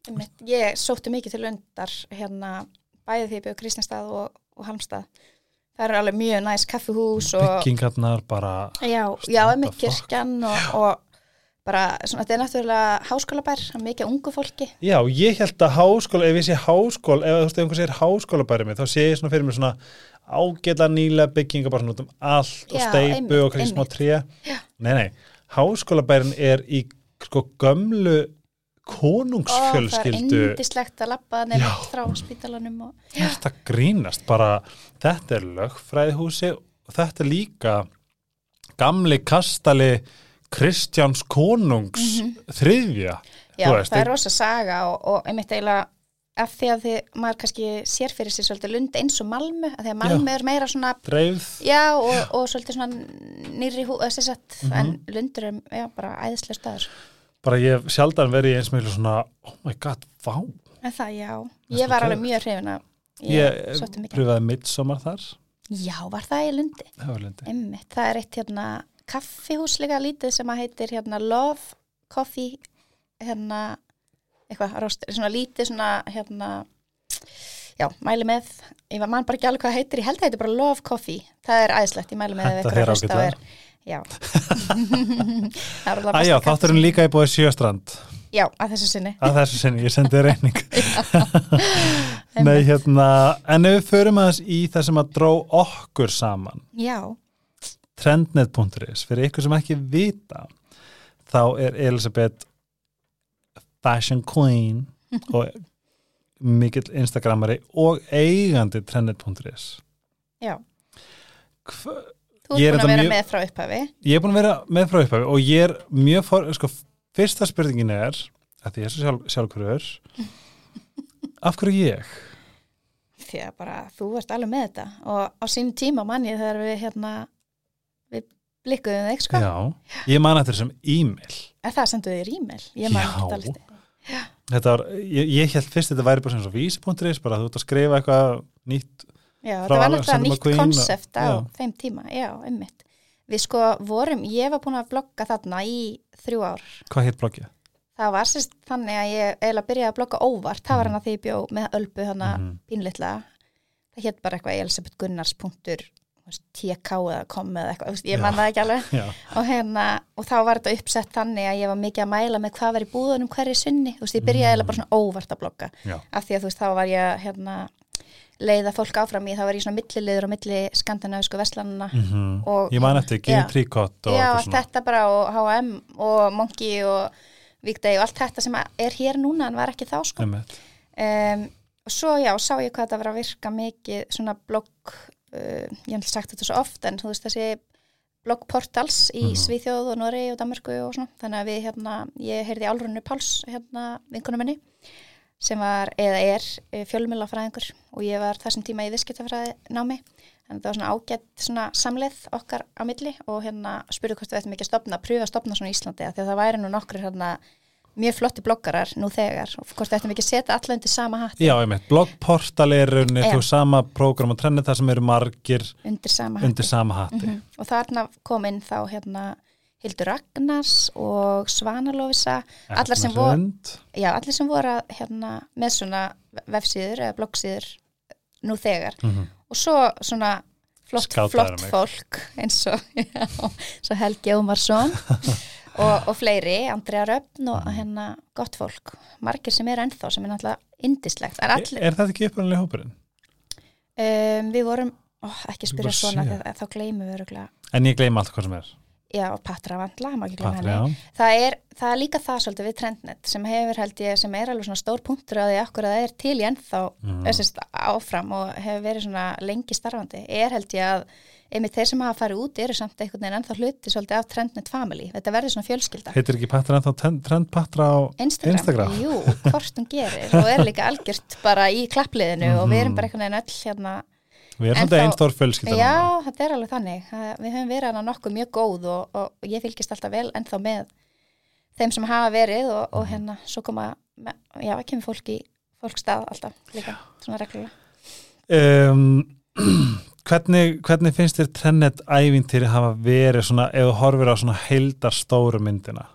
Einmitt. Ég sótti mikið til undar hérna bæði því ég byggur Kristjánstað og, og Halmstað. Það eru alveg mjög næst kaffihús og Byggingarnar bara já, já, fuck? kirkjan og, og bara, svona, þetta er náttúrulega háskólabær, mikið ungu fólki. Já, ég held að háskóla, ef ég sé háskóla ef þú veist, ef einhver segir háskóla bæri mig þá sé ég svona fyrir mig svona ágætla nýlega bygginga bara svona út um allt og Já, steipu einmitt, og kannski smá tré. Nei, nei, háskóla bærin er í sko gömlu Og það er konungsfjölskyldu indislegt að labba nefn Já. frá spítalanum og Þetta grínast bara, þetta er lögfræðihúsi og þetta er líka gamli kastali Kristjáns konungs þriðja já, veist, það er rosa saga og, og einmitt eiginlega af því að því maður kannski sér fyrir sér svolítið lund eins og Malmö, af því að Malmö er meira svona dreifð. Já, og, og svolítið svona nýri hú, sett, Mhm. en lundur er já, bara æðislega staður. bara ég sjaldan verið eins miklu svona oh my god, vá. Það, já, ég var alveg mjög hrifin að ég, pröfaði midsommar þar. Já, var það í lundi? það var lindi Einmitt, það er eitt hérna kaffihús líka lítið sem að heitir hérna Love Coffee hérna, eitthvað, rost, svona lítið svona hérna Já, mæli með, ég mann bara ekki alveg hvað heitir, ég held að það heitir bara Love Coffee, það er æðislegt, ég mæli með ef Henta ykkur þér að hlusta á [laughs] er, já. er Æjá, þátturinn líka í búið sjöstrand Já, að þessu sinni. að þessu sinni, ég sendi þér reyning [laughs] [laughs] Nei, hérna en ef við förum aðeins í það sem að dró okkur saman. Já, trendnet.is, fyrir ykkur sem ekki vita þá er Elisabeth fashion queen [laughs] og mikill instagramari og eigandi trendnet.is já. Hva- Þú er búin að vera mjög- með frá upphafi. ég er búin að vera með frá upphafi og ég er mjög for, sko, fyrsta spurningin er að því ég er svo sjálf, sjálfhverfur [laughs] af hverju ég? Því að bara þú ert alveg með þetta og á sínum tíma manni þegar við hérna blikkuðum þig sko. Já, ég man eftir þessum e-mail En það senduðu þér e-mail. Ég man ekki alveg. þetta var, ég, ég held fyrst þetta væri bara sem svo vísi.is, bara þú ert að skrifa eitthvað nýtt, Já, það var náttúrulega nýtt konsept á já. þeim tíma. Já, einmitt. Við sko vorum, ég var búin að blogga þarna í þrjú ár. hvað hétt bloggið? Það var sérst þannig að ég eiginlega byrjaði að blogga óvart. Það var hann að því ég bjó með ölbu hana Mhm. pínlitla. Það hétt bara eitthvað elisabethgunnars.tk eða kom eða eitthvað, ég Já. man það ekki alveg. Og hérna, og þá var þetta uppsett þannig að ég var mikið að mæla með hvað var í búðunum hverju sunni, þú veist, ég byrjaði mm. bara svona óvart að blogga, já, af því að þú veist, þá var ég hérna, leiða fólk áfram í, þá var ég svona milliliður og milli skandinavisku veslanuna mm og ég man eftir Já. Gin Tricot og já, allt þetta bara og H&M og Monkey og Víkdegi og allt þetta sem er hér núna en var ekki þá sko um, og svo já, sá ég hvað þetta var að virka mikið svona uh, ég hef sagt þetta svo oft en þú veist þessi bloggportals í Mhm. Svíþjóð og Noregi og Danmarku og svona. Þannig að við hérna, ég heyrði álrunnu Páls hérna vinkunum minni sem var, eða er fjölmjölafræðingur og ég var þessum tíma í viðskiptafræði námi en það var svona ágætt svona samleið okkar á milli og hérna spurðu hvort við ættum ekki að stopna, að pröfa að stopna svona í Íslandi því að það væri nú nokkur hérna mjög flotti bloggarar nú þegar og hvort ekki að setja alla undir sama hatt? Já, ég meit, bloggportal er unni þú sama prógram og trenni þar sem eru margir undir sama hatti, undir sama hatti. Mm -hmm. og þarna kom inn þá hérna Hildur Ragnars og Svanalófisa allir sem voru já, allir sem voru hérna, með svona vefsíður eða bloggsíður nú þegar. Mm -hmm og svo svona flott, flott fólk eins og [laughs] já, Helgi Ómarsson [laughs] og, og fleiri, Andrea Röfn og mm. hérna gott fólk. Margir sem er ennþá sem er náttúrulega indislegt Er, allir, er þetta ekki upprannlega hópurinn? Um, við vorum, ó, ekki spyrja svona þá gleymum við öruglega En ég gleym allt hvað sem er Já, Patra Vandla, maður ekki glemja henni. Það er, það er líka það svolítið við Trendnet sem hefur held ég, sem er alveg svona stór punktur að því okkur að það er til í ennþá mm. össist áfram og hefur verið svona lengi starfandi. Er held ég að einmitt þeir sem hafa farið út eru samt einhvern veginn ennþá hluti svolítið af Trendnet Family. Þetta verður svona fjölskylda. Heitir ekki Patra ennþá Trend Patra á Instagram? Instagram? Jú, hvort hún gerir og er líka algjört bara í klappliðinu [laughs] mm. og við erum bara einhvern veginn öll hérna Við erum þetta einn stór fjölskylda Já, núna. þetta er alveg þannig. Við höfum verið hana nokkuð mjög góð og, og ég fylgist alltaf vel ennþá með þeim sem hafa verið og, og mhm. hérna svo koma, já, kemur fólk í fólkstað alltaf líka, svona reglulega. Um, [clears throat] hvernig, hvernig finnst þér trennet ævintýri hafa verið svona, ef þú horfir á svona heildar stóru myndina?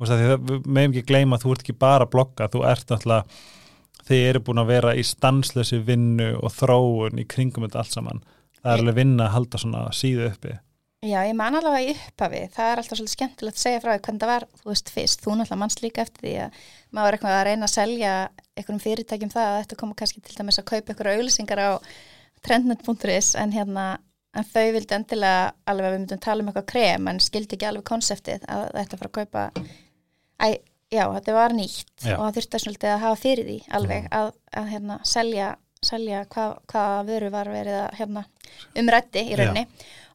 Við meðum ekki gleyma að þú ert ekki bara að blogga, þú ert náttúrulega þið eru búin að vera í stanslösi vinnu og þróun í kringum þetta allt saman. Það er alveg vinna að halda svona síðu uppi. Já, ég man alveg í upphafi. Það er alltaf svolítið skemmtilegt að segja frá því hvernig það var, þú veist, fyrst. Þú náttúrulega mannst líka eftir því að maður er eitthvað að reyna að selja einhverjum fyrirtækjum það að þetta koma kannski til dæmis að kaupa einhverju auðlisingar á trendnet.is en hérna en þau vildi endilega alveg að við myndum tala um eitthvað krem en skildi ekki alveg konseptið að þetta fara að kaupa Æ, já, þetta var nýtt já. og það þurfti svolítið að hafa fyrir því alveg já. að, að hérna, selja, selja hvað hva vöru var verið að hérna, umrætti í raunni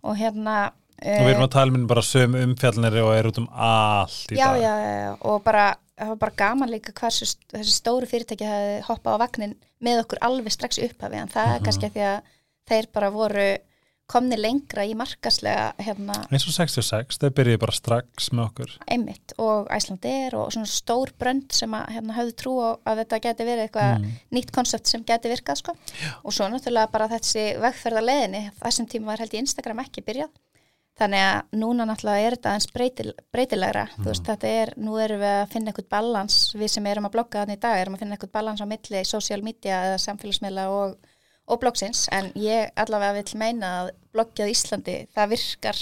og hérna og við erum að tala um bara söm umfjallinir og er út um allt í já, dag já, já, og bara, það var bara gaman líka hversu þessi stóru fyrirtæki hefði hoppað á vagnin með okkur alveg strax upphafi en það er mm -hmm. kannski að því að þeir bara voru komni lengra í markaslega hérna, eins og 66, þau byrjuði bara strax með okkur einmitt og Æslandir og svona stór brönd sem að hérna, hafðu trú á að þetta geti verið eitthvað mm. nýtt konsept sem geti virkað sko. og svo náttúrulega bara þessi vegferðarleðinni þessum tíma var held í Instagram ekki byrjað þannig að núna náttúrulega er þetta eins breytil, breytilegra mm. veist, þetta er, nú erum við að finna eitthvað balans við sem erum að blogga þannig í dag erum að finna eitthvað balans á milli í social media eða samfélagsmiðla og og bloggsins en ég allavega vil meina að bloggið í Íslandi það virkar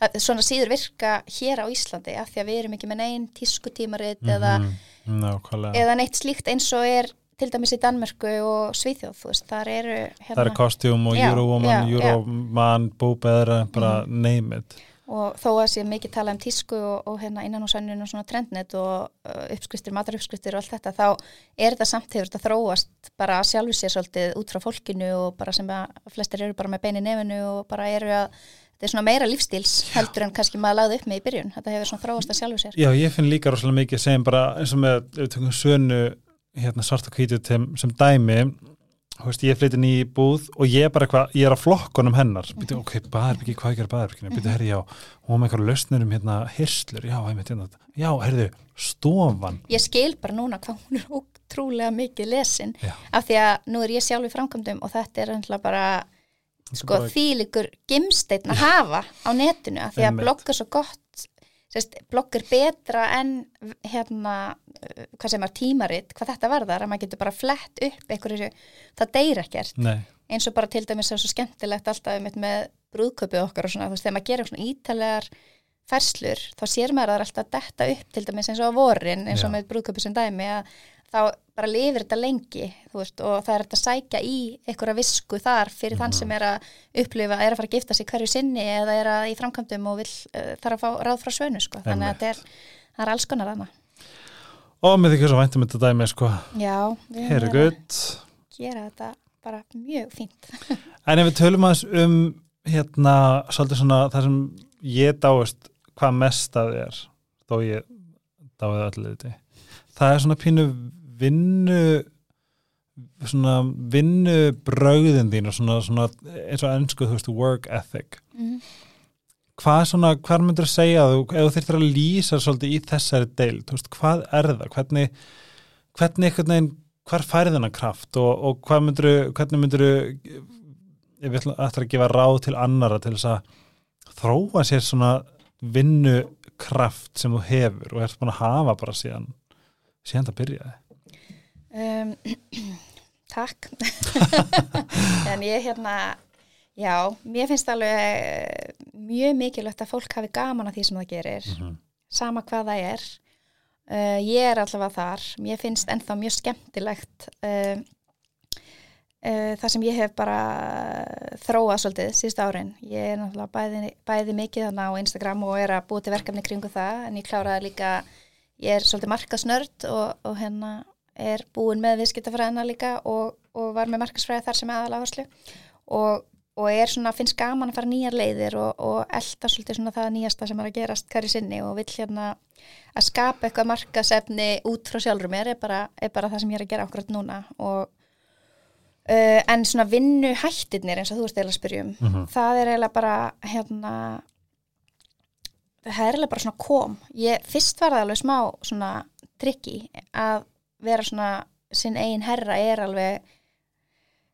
það, svona síður virka hér á Íslandi af því að við erum ekki með neinn tískutímarit mm -hmm. eða, eða neitt slíkt eins og er til dæmis í Danmörku og Svíþjóð veist, þar eru hérna, það eru kostjúm og Eurowoman, Euroman búbeðra, bara mm -hmm. name it og þó að sé mikið tala um tísku og, og hérna innan úr sanninu og svona trendnet og uh, uppskriftir, mataruppskriftir og allt þetta þá er þetta samtíður þetta þróast bara að sjálfu sér svolítið út frá fólkinu og bara sem að flestir eru bara með bein í nefnu og bara eru að þetta er svona meira lífstíls heldur en kannski maður lagði upp með í byrjun. Þetta hefur svona þróast að sjálfu sér. Já, ég finn líka rosalega mikið sem bara eins og með sönu hérna, svart og kvítið sem dæmi Veist, ég flytti nýja í búð og ég er bara eitthvað, ég er á flokkonum hennar mm -hmm. Býtu, ok, baðarbyggi, hvað er baðarbygginu býtu, herri, já, hún með eitthvað lausnir um hérna hirslur, já, einmitt, hérna, já, herriðu stofan. Ég skil bara núna hvað hún er ótrúlega mikið lesin, já. af því að nú er ég sjálf í framkvæmdum og þetta er ennlega bara sko bara... þýlikur gimsteitn að hafa á netinu, af því að blogga svo gott sérst, blogg er betra en hérna, hvað sem er tímaritt, hvað þetta varðar, að maður getur bara flett upp einhverju, það deyr ekkert Nei. eins og bara til dæmis er svo skemmtilegt alltaf með, með brúðköpið okkar og svona, þú veist, þegar maður gerir svona ítalegar færslur, þá sér maður að það er alltaf detta upp til dæmis eins og á vorin eins og Já. með brúðköpið sem dæmi að þá bara lifir þetta lengi veist, og það er að sækja í einhverja visku þar fyrir mm -hmm. þann sem er að upplifa, er að fara að gifta sig hverju sinni eða er að í framkvæmdum og vil uh, þarf að fá ráð frá svönu sko. þannig að er, það er alls konar þarna Og með því svo væntum þetta dæmi sko. Já, við erum að gera þetta bara mjög fínt [laughs] En ef við tölum aðeins um hérna, svolítið svona það sem ég dáist hvað mest að þér þó ég dáið allir þetta það er svona pínu vinnu svona vinnu bröðin þín og svona, svona eins og ennsku þú veist work ethic. Mm. hvað svona, hvað myndur að segja þú, ef þú þurftir að lýsa svolítið í þessari deil, þú veist, hvað er það? Hvernig, hvernig einhvern veginn hvar færði þennan kraft og, og hvað myndur, hvernig myndur ég vil aftur að gefa ráð til annara til þess að þróa sér svona vinnu kraft sem þú hefur og ert búin að hafa bara síðan síðan það byrjaði um, [clears throat] Takk. [laughs] En ég hérna já, mér finnst alveg mjög mikilvægt að fólk hafi gaman að því sem það gerir mm -hmm. sama hvað það er. Uh, ég er allavega þar. Mér finnst ennþá mjög skemmtilegt uh, uh, það sem ég hef bara þróað svolítið síðust árin. Ég er náttúrulega bæði, bæði mikið þarna á Instagram og er að búið til verkefni kringu það en ég kláraði líka ég er svolítið markasnörd og, og hérna er búin með viðskiptafræðina líka og, og var með markasfræði þar sem aðal áherslu og, og er svona, finnst gaman að fara nýjar leiðir og, og elda svolítið svona það nýjasta sem er að gerast hverju sinni og vill hérna að skapa eitthvað markasefni út frá sjálfur mér er bara, er bara það sem ég er að gera okkur núna og uh, en svona vinnu hættirnir eins og þú ert eða að spyrjum uh mhm. -huh. það er eiginlega bara hérna það er eiginlega bara svona kom ég, fyrst var það alveg smá svona trikki að vera svona sinn eigin herra er alveg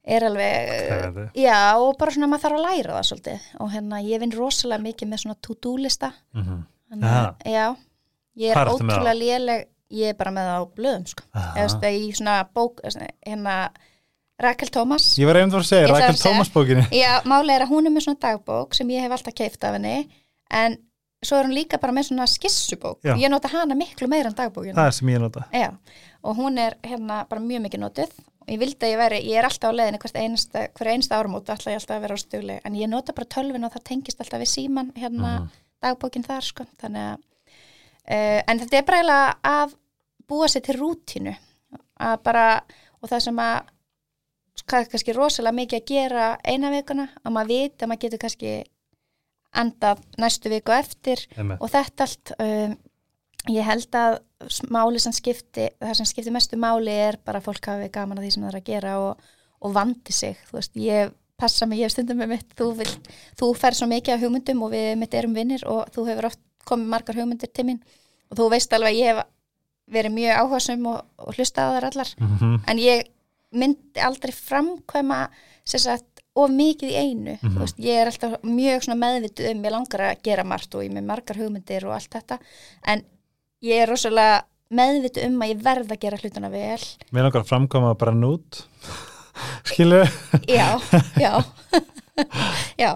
er alveg, Klæði. já og bara svona maður þarf að læra það svolítið. Og hérna ég vinn rosalega mikið með svona to-do lista. Mm -hmm. Þannig, já, ég er ótrúlega léleg ég er bara með það á blöðum sko. eða í svona bók hérna Rakel Tómas Ég var einnig að segja, Rakel Tómas bókinni. Já, málega er að hún er með svona dagbók sem ég hef alltaf keift af henni en svo er hún líka bara með svona skissubók Já. ég nota hana miklu meira en dagbókinu Það er sem ég nota Já og hún er hérna bara mjög mikið notuð og ég vildi að ég veri, ég er alltaf á leðinu hver einsta, einsta árumótu alltaf ég alltaf að vera á stugli en ég nota bara tölvin og það tengist alltaf við síman hérna mhm. -huh. dagbókin þar sko þannig að uh, en þetta er bara eiginlega að búa sér til rútinu að bara og það sem að hvað er kannski rosalega mikið að gera eina vikuna að maður veit að maður getur kannski andað næstu viku eftir Emme. og þetta allt um, ég held að máli sem skipti, það sem skipti mestu máli er bara að fólk hafi gaman að því sem það er að gera og, og vandi sig, þú veist, ég passa mig, ég hef stundum með mitt, þú, vil, þú fer svo mikið af hugmyndum og við mitt erum vinnir og þú hefur oft komið margar hugmyndir til mín og þú veist alveg ég hef verið mjög áhersum og, og hlusta á þar allar, mm -hmm. en ég myndi aldrei framkvæma sérsagt of mikið í einu, mm -hmm. veist, ég er alltaf mjög meðvitið um, ég langar að gera margt og ég með margar hugmyndir og allt þetta en ég er rosalega meðvitu um að ég verð að gera hlutuna vel Mér langar að framkoma bara nút [laughs] skilu Já, [laughs] já [laughs] Já,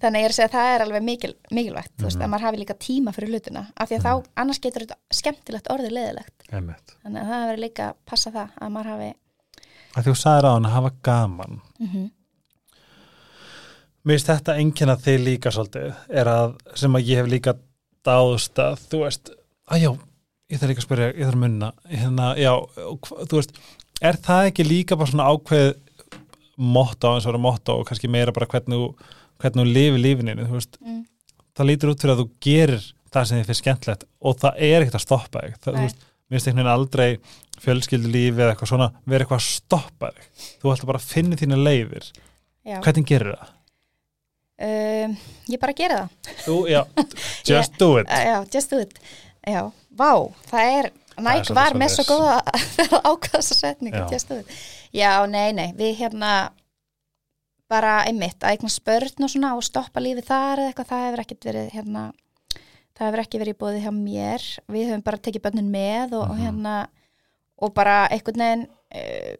þannig ég er að segja að það er alveg mikil, mikilvægt, mm -hmm. þú veist, mhm. að maður hafi líka tíma fyrir hlutuna, af því að mm -hmm. þá, mhm. annars getur þetta skemmtilegt orðið leðilegt þannig að það verður líka að passa það að maður hafi að Þú sagði hann að hafa gaman mm -hmm. Mér finnst þetta enginn að þið líka svolítið er að, sem að ég hef líka dáðst að, þú veist að já, ég þarf ekki að spyrja, ég þarf að munna hérna, já, þú veist er það ekki líka bara svona ákveð motto, eins og vera motto og kannski meira bara hvernig þú, lifi lífininu, þú veist mm. það lítur út fyrir að þú gerir það sem þið finnst skemmtlegt og það er ekkert að stoppa þig þú veist, minnst einhvern veginn aldrei fjölskyldu lífi eða eitthvað svona verið eitthvað að stoppa þig, þú ætla bara að finna þína leiðir, já. hvernig gerir það? Um, ég bara gera það. Þú, já, [laughs] just do it. Já, just do it. Já, vá, það er Næk var með svo góða [laughs] ákvæðsasetningu Já, nei, nei við hérna bara einmitt að eitthvað spörn og svona og stoppa lífið þar eða eitthvað það hefur ekkert verið hérna það hefur ekki verið búið hjá mér. Við höfum bara tekið bönnin með og, mm -hmm. og mhm. hérna og bara einhvern veginn uh,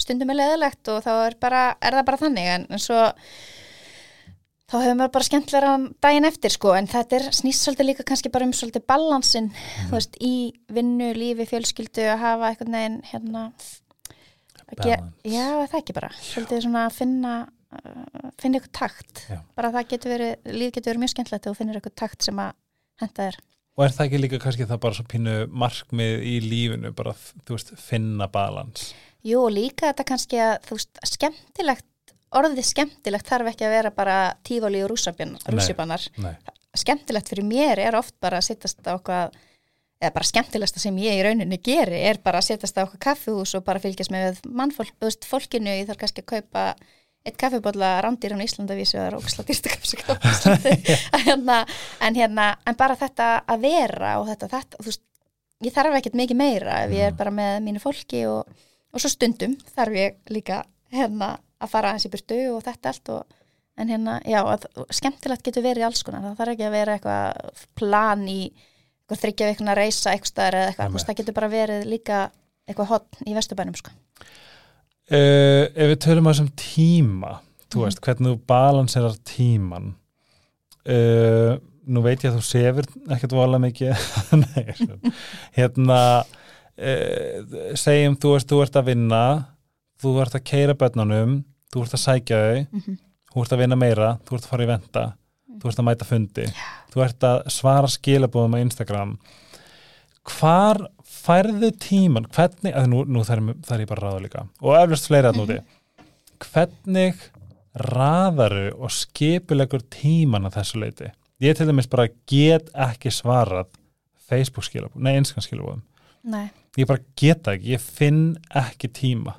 stundum er leðilegt og þá er, bara, er það bara þannig. En, en svo þá hefur maður bara skemmtilega daginn eftir sko en þetta er snýst svolítið líka kannski bara um svolítið balansin mm. þú veist í vinnu, lífi, fjölskyldu að hafa eitthvað neginn hérna ger, já það ekki bara svolítið svona að finna uh, finna eitthvað takt já. bara það getur verið, líf getur verið mjög skemmtilegt og finnir eitthvað takt sem að henda þér og er það ekki líka kannski það bara svo pínu markmið í lífinu bara þú veist finna balans Jú líka þetta kannski að þú veist skemmtilegt orðið skemmtilegt þarf ekki að vera bara tífóli og rússipannar skemmtilegt fyrir mér er oft bara að sittast á okkar eða bara skemmtilegsta sem ég í rauninni geri er bara að setjast á okkur kaffihús og bara fylgjast með mannfólk, þú veist, fólkinu. Ég þarf kannski að kaupa eitt kaffibólla rándir á Íslandavísu og dýrsta kaffibólla hérna, en hérna, en bara þetta að vera og þetta, þetta, þú veist ég þarf ekkert mikið meira ef ég er bara með mínu fólki og, og svo stundum þarf ég líka hérna að fara aðeins í burtu og þetta allt og en hérna, já, að, skemmtilegt getur verið alls konar, það þarf ekki að vera eitthvað plan í eitthvað þryggja vikuna að reysa eitthvað staðar eða eitthvað, það getur bara verið líka eitthvað hotn í vestubænum sko. uh, Ef við tölum á þessum tíma, þú mm. veist, hvernig þú balanserar tíman uh, nú veit ég að þú sefur ekkert vola mikið. [laughs] Nei, hérna uh, segjum þú veist, þú ert að vinna þú ert að keira börnunum þú ert að sækja þau. Mm -hmm þú ert að vinna meira, þú ert að fara í venda þú ert að mæta fundi. Yeah. þú ert að svara skilabóðum á Instagram. Hvar færðu tíman, hvernig að nú, nú þar, þar er ég bara ráða líka. Og eflust fleiri að núti -hmm. hvernig raðaru og skipulegur tíman að þessu leiti ég til dæmis bara get ekki svarað Facebook skilabóðum, nei Instagram skilabóðum ég bara geta ekki, ég finn ekki tíma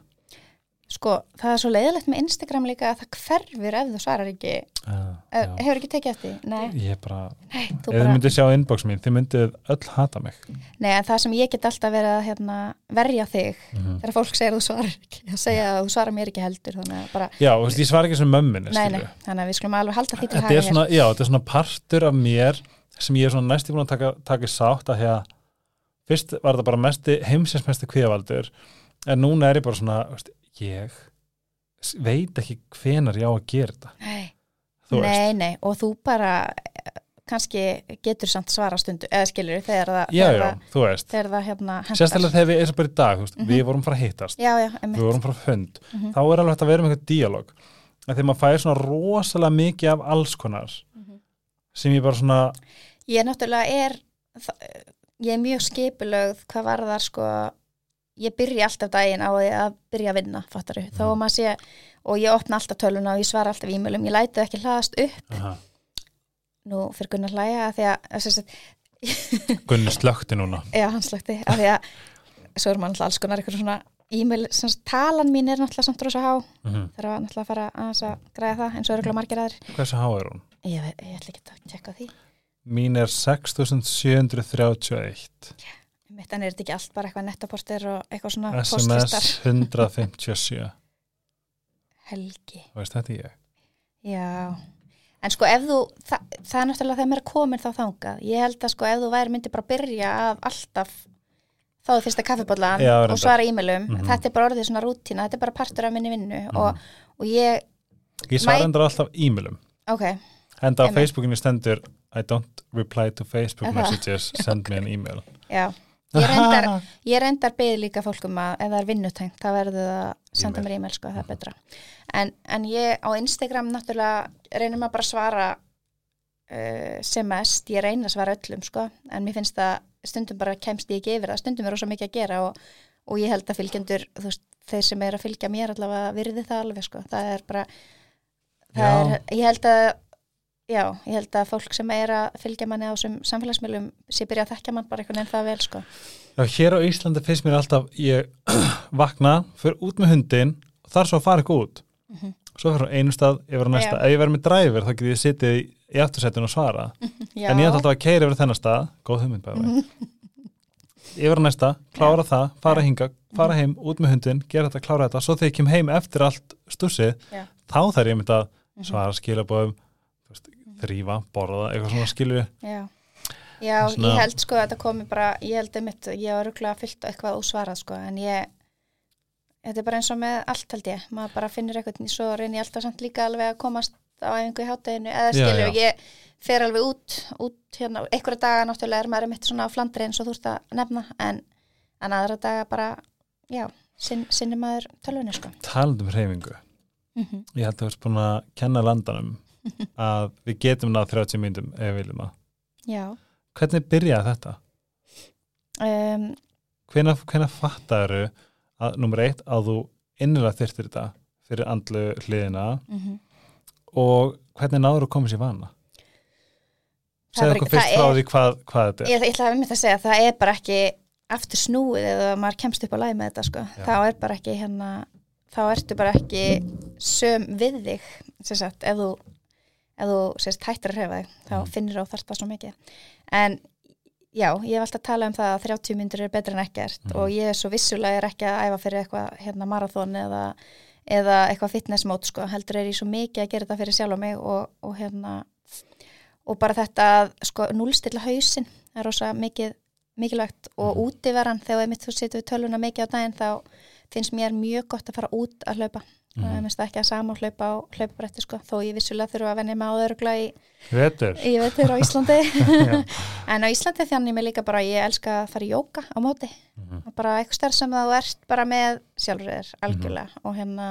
Sko, það er svo leiðilegt með Instagram líka að það hverfur ef þú svarar ekki uh, hefur ekki tekið eftir? Nei. Ég bara, Nei, ef þið bara... myndið sjá inbox mín, þið myndið öll hata mig Nei, en það sem ég get alltaf verið að hérna, verja þig mm -hmm. þegar fólk segir að þú svarar ekki að segja að þú svarar mér ekki heldur bara... Já, og ég svar ekki sem mömmin þannig að við skulum alveg halda því til hægir Já, þetta er svona partur af mér sem ég er svona næstíð búin að taka, taka sátt að hér, fyrst var þetta bara heimsinsmesti kvíavaldur en núna er ég bara svona, ég veit ekki hvenar ég á að gera þetta. Nei, nei, nei og þú bara kannski getur samt svara stundu eða skilur þegar það já, já, þú veist. þegar það hérna sérstaklega þegar við erum bara í dag, veist, mm -hmm. við vorum frá að hittast. Já, við vorum frá fund. Mm -hmm. þá er alveg hægt að vera með eitthvað díalóg þegar maður fæði svona rosalega mikið af alls konar mm -hmm. sem ég bara svona ég náttúrulega er ég er mjög skipilögð hvað var það sko ég byrja alltaf daginn á að byrja að vinna fattaru, mm. þó að maður sé og ég opna alltaf töluna og ég svara alltaf e-mailum ég lætu ekki hlaðast upp Aha. nú fyrir Gunnar hlæja að því að [laughs] Gunnar slökti núna já, hann slökti, að því að svo er maður alltaf alls konar eitthvað svona e-mail, talan mín er náttúrulega samt rosa há mm -hmm. þarf að náttúrulega fara að, að græða það eins og öruglega margir aðri Hversu há er hún? Ég, ég ætla ekki að tjekka því Mín er 6731 Já mitt en er þetta ekki allt bara eitthvað nettapostir og eitthvað svona SMS postistar? 157 Helgi. Veist þetta ég? Já, en sko ef þú það, það er náttúrulega þegar mér er komin þá þangað. Ég held að sko ef þú væri myndi bara byrja af alltaf þá er fyrsta kaffibólan og svara e-mailum. Mm -hmm. þetta er bara orðið svona rútina, þetta er bara partur af minni vinnu mm -hmm. og, og ég Ég svara endur alltaf e-mailum. Ok. Henda á Facebookinu stendur I don't reply to Facebook messages, send me an email. Já Ég reyndar, [laughs] ég reyndar beði líka fólkum að ef það er vinnutengt, það verður að senda mér e-mail, sko, það er betra. En, en ég á Instagram náttúrulega reynir maður bara að svara uh, sem mest, ég reynir að svara öllum, sko, en mér finnst það stundum bara kemst ég ekki yfir það, stundum er ósað mikið að gera og, og ég held að fylgjendur, veist, þeir sem er að fylgja mér allavega virði það alveg, sko, það er bara, það er, ég held að Já, ég held að fólk sem er að fylgja manni á þessum samfélagsmiðlum sé byrja að þekkja mann bara einhvern veginn það vel sko. Já, hér á Íslandi finnst mér alltaf ég [clears throat] vakna, fyrir út með hundin þar svo fara ekki út. Mm -hmm. svo fyrir einu stað yfir á næsta. Já. ef ég verður með dræfur þá getur ég sittið í, aftursættinu og svara [laughs] en ég ætla alltaf að keira yfir þennan stað. Góð hugmynd bæði [laughs] yfir á næsta, klára Já. það, fara hinga fara heim, út með hundin, gera þetta, klára þetta. Svo þegar ég kem heim þrýfa, borða, eitthvað svona skilju Já, Já svona... ég held sko að þetta komi bara, ég held einmitt ég var rúglega fyllt eitthvað ósvarað sko en ég, þetta er bara eins og með allt held ég, maður bara finnir eitthvað svo reynir ég alltaf samt líka alveg að komast á einhverju hátteginu, eða skilju já, já. ég fer alveg út, út hérna, einhverja daga náttúrulega er maður einmitt svona á flandri eins og þú ert að nefna, en en aðra daga bara, já sin, sinni maður tölvunni sko. Talandum hreyfingu. Mm -hmm. ég held að þú ert búin að kenna landanum [laughs] að við getum náð 30 myndum ef við viljum að Já. hvernig byrjaði þetta? Um, hvena, hvena fattar að nummer eitt að þú innilega þyrtir þetta fyrir andlu hliðina mm -hmm. og hvernig náður þú komið sér vana? segja okkur fyrst frá því hvað, hvað þetta er ég, ég ætla að mynda að segja að það er bara ekki aftur snúið eða maður kemst upp á læg með þetta sko. þá er bara ekki hérna þá ertu bara ekki söm við þig sagt, ef þú, ef þú sérst, hættir að hrefa þig þá mm. finnir þú þarft það svo mikið en já, ég hef alltaf talað um það að 30 myndur er betra en ekkert mm. og ég er svo vissulega er ekki að æfa fyrir eitthvað hérna, marathón eða, eða eitthvað fitnessmót sko. heldur er ég svo mikið að gera þetta fyrir sjálf og mig og, og hérna og bara þetta sko, núlstilla hausin er rosa mikið mikilvægt og mm. útiveran þegar þú setur tölvuna mikið á daginn þá finnst mér mjög gott að fara út að hlaupa mm. það finnst ekki að sama hlaupa á hlaupabrætti sko, þó ég vissulega þurfa að venja mig á öðrugla í vetur, í vetur á Íslandi [laughs] [laughs] en á Íslandi þannig mér líka bara ég elska að fara í jóka á móti mm. bara eitthvað stærð sem þú ert bara með sjálfur algjörlega mm. og hérna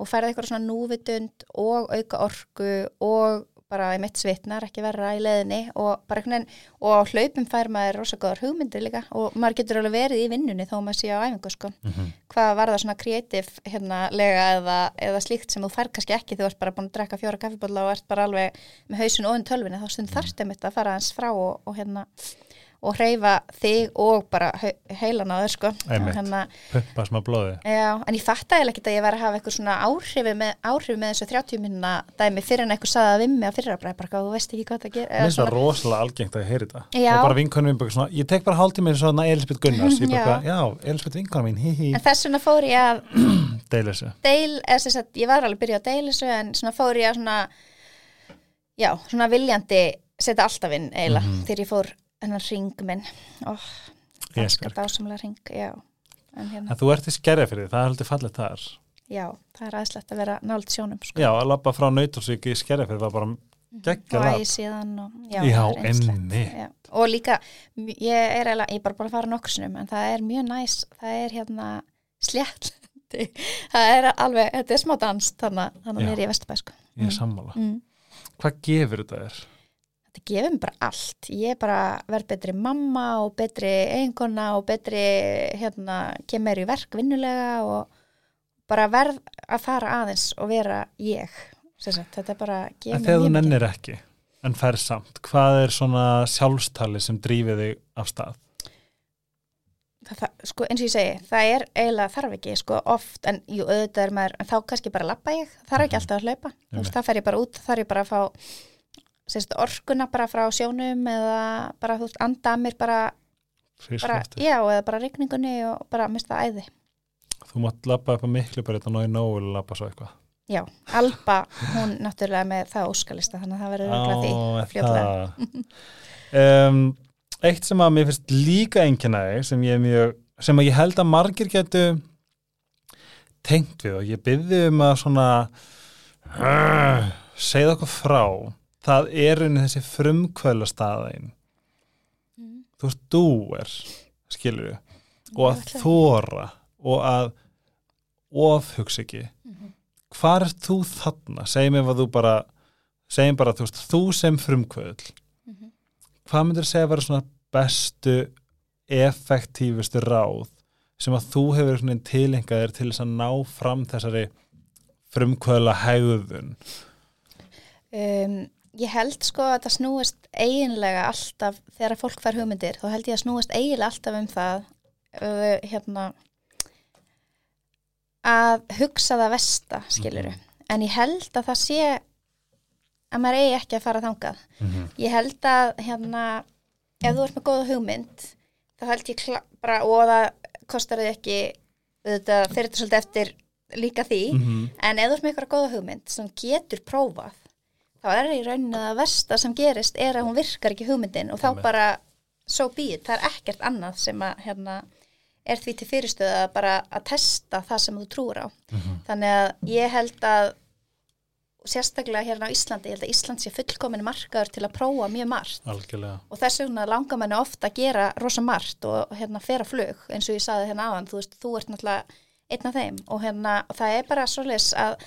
og færða eitthvað svona núvitund og auka orgu og bara í mitt svitnar, ekki verra í leðinni og bara einhvern veginn, og hlaupum fær maður rosalega hugmyndir líka og maður getur alveg verið í vinnunni þó maður sé á æfingu sko. Mm -hmm. Hvað var það svona kreatív hérna lega eða, eða slíkt sem þú fær kannski ekki þú ert bara búin að drekka fjóra kaffibólla og ert bara alveg með hausun og unn tölvinni þá stund þarst einmitt að fara hans frá og, og hérna og hreyfa þig og bara heilan á þau sko. Pumpa smá blóði já, en ég fatt að ég ekki að ég var að hafa eitthvað svona áhrifi með, áhrifi með þessu 30 minna dæmi fyrir en eitthvað saða við mig að fyrir að bara þú veist ekki hvað það ger mér finnst það rosalega algengt að heyri þetta. Og bara vinkonum mín svona, ég tek bara hálftímið svona Elisabeth Gunnars. Bara, já, Elisabeth vinkonum mín, hí hí en þess vegna fór ég að [clears throat] deilisu. Deil, ég var alveg að byrja á deilisu en svona fór ég að svona já, svona viljandi setja alltaf inn eiginlega mm -hmm. þegar ég fór hennar ring minn oh, það er skart ásamlega ring já, en, hérna. þú ert í skerja fyrir því, það er heldur fallið þar já, það er aðeinslegt að vera nált sjónum sko. já, að lappa frá nautursvík í skerja fyrir það var bara geggja lapp já, já enni og líka, ég er eiginlega ég er bara búin að fara nokkur sinum, en það er mjög næs það er hérna slétt [laughs] það er alveg, þetta er smá dans þannig að það er í Vesturbæ sko. ég er mm. sammála mm. hvað gefur þetta þér? Þetta gefur mér bara allt. Ég er bara verð betri mamma og betri eiginkona og betri hérna, kemur í verk vinnulega og bara verð að fara aðeins og vera ég. Sagt, þetta er bara gefur mér mjög Þegar þú nennir ekki en fær samt, hvað er svona sjálfstali sem drýfið þig af stað? Það, það, sko eins og ég segi, það er eiginlega þarf ekki sko oft, en jú auðvitað er maður en þá kannski bara lappa ég, þarf ekki mhm. alltaf að hlaupa. Þá fer ég bara út, þarf ég bara að fá sérst, orkuna bara frá sjónum eða bara þú veist, anda mér bara, bara já, eða bara regningunni og bara mista æði. Þú mátt lappa upp á miklu bara þetta náðu nógu að lappa svo eitthvað. Já, Alba, hún náttúrulega með það óskalista, þannig að það verður auðvitað því fljóðlega um, [laughs] Eitt sem að mér finnst líka einnkjænaði sem ég mjög, sem að ég held að margir getu tengt við og ég byrði um að svona uh, segja okkur frá það er unni þessi frumkvöla staðægin mm. þú veist, þú er skilur við, og að þóra og að ofhugsa ekki mm -hmm. hvað er þú þarna, segjum ef að þú bara segjum bara, þú veist, þú sem frumkvöl mm -hmm. hvað myndir segja að vera svona bestu effektífustu ráð sem að þú hefur tilengaðir til þess að ná fram þessari frumkvöla hegðun um, ég held sko að það snúist eiginlega alltaf, þegar fólk fær hugmyndir þá held ég að snúist eiginlega alltaf um það uh, hérna að hugsa það vesta, skiluru mm en ég held að það sé að maður eigi ekki að fara þangað mm -hmm. ég held að hérna ef þú ert með góða hugmynd þá held ég bara, og það kostar þið ekki þetta fyrir þetta svolítið eftir líka því mm -hmm. en ef þú ert með eitthvað góða hugmynd sem getur prófað þá er í rauninu að versta sem gerist er að hún virkar ekki hugmyndin og þá bara so be it, það er ekkert annað sem að hérna, er því til fyrirstöða bara að testa það sem þú trúur á. Mm -hmm. þannig að ég held að sérstaklega hérna á Íslandi ég held að Ísland sé fullkomin markaður til að prófa mjög margt. Algjörlega. og þess vegna langar manni ofta að gera rosa margt og hérna fera flug eins og ég saði hérna áðan, þú veist, þú ert náttúrulega einn af þeim. Og hérna og það er bara svolítið að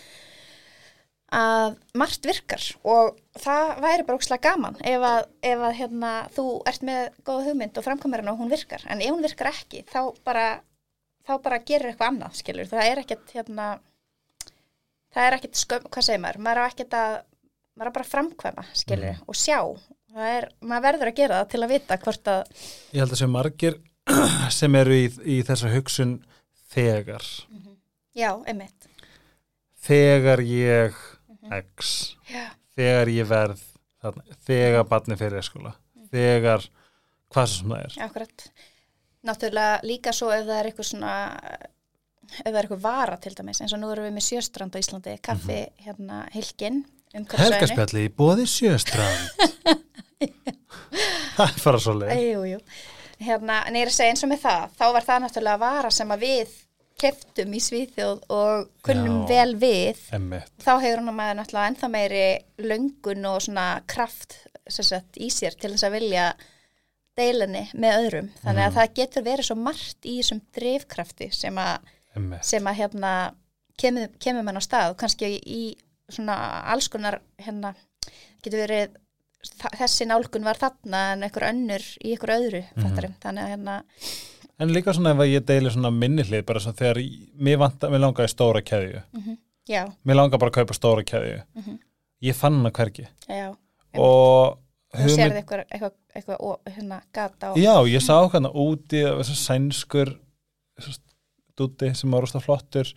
að margt virkar og það væri bara ógslag gaman ef að, ef að hérna, þú ert með góða hugmynd og framkomarinn og hún virkar. En ef hún virkar ekki þá bara, þá bara gerir eitthvað annað skilur, það er ekkert hérna, það er ekkert skömm, hvað segir maður? Maður er ekkert að, maður er bara að framkvæma skilur mm. og sjá, er, maður verður að gera það til að vita hvort að Ég held að sem margir [clears throat] sem eru í, í þessa hugsun þegar. Já, einmitt. Þegar ég x, já, þegar ég verð þarna, þegar barni fyrir skóla þegar hvað sem það er. Akkurat. Náttúrulega líka svo ef það er eitthvað svona ef það er eitthvað vara til dæmis eins og nú erum við með sjöstrand á Íslandi kaffi hérna hilkin Helgarspjalli í bóði sjöstrand. [laughs] Það er bara svo leið Jú, jú. Hérna, en ég er að segja eins og með það, þá var það náttúrulega vara sem að við keftum í Svíþjóð og kunnum Já. vel við. Emmett Þá hefur hann maður náttúrulega ennþá meiri löngun og svona kraft sagt, í sér til þess að vilja deilinni með öðrum. Þannig Mm. að það getur verið svo margt í þessum drifkrafti sem að, sem að hérna, kemur, kemur mann á stað og kannski í svona alls konar hérna, getur verið þessi nálgun var þarna en einhver önnur í einhver öðru fattarum, þannig að hérna En líka svona ef ég deili svona minni hlið bara svona þegar mér, vanta, mér langar í stóra keðju. Já, Mér langar bara að kaupa stóra keðju. Mhm. Ég fann hana hvergi. Já, og þú sérði eitthvað, eitthvað, eitthvað ó, hérna gata á Já, ég sá hana úti sænskur dúti sem var rosta flottur.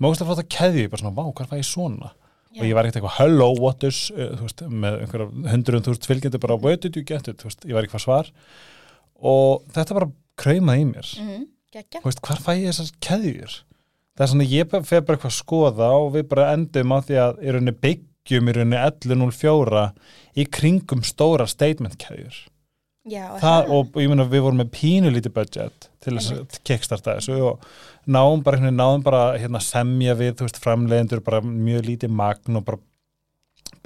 Með rosta flotta keðju, bara svona, vá, hvað fæ ég svona? Já. og ég var ekkert eitthvað hello, what is uh, þú veist, með einhverja hundruðum þúsund fylgjendur bara, where did you get it, þú veist, ég var eitthvað svar og þetta bara kraumaði í mér. Mm, þú veist, hvar fæ ég þessar keðjur? Það er svona, ég fer bara eitthvað að skoða og við bara endum á því að í rauninni byggjum í rauninni 1104 í kringum stóra statement keðjur. Já, það, og, ég meina við vorum með pínu lítið budget til þess að kickstarta þessu og náum bara, náum bara hérna, semja við, þú veist, framleiðendur bara mjög lítið magn og bara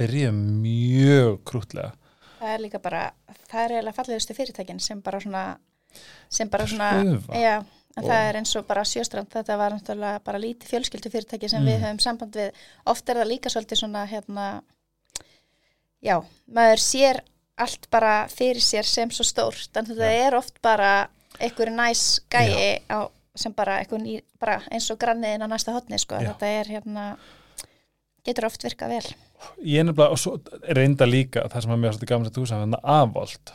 byrjuðum mjög krútlega það er líka bara það er eiginlega fallegustu fyrirtækin sem bara svona sem bara svona já, en það er eins og bara sjöstrand þetta var náttúrulega bara lítið fjölskyldu fyrirtæki sem við Mm. höfum samband við. Oft er það líka svolítið svona hérna já, maður sér allt bara fyrir sér sem svo stórt en þetta Já. er oft bara einhver næs gæi á, sem bara, bara eins og granniðin á næsta hotni sko, þetta er hérna getur oft virkað vel. Ég er nefnilega, og svo reynda líka það sem að mér var svolítið gaman að þú sagði, þannig aðvolt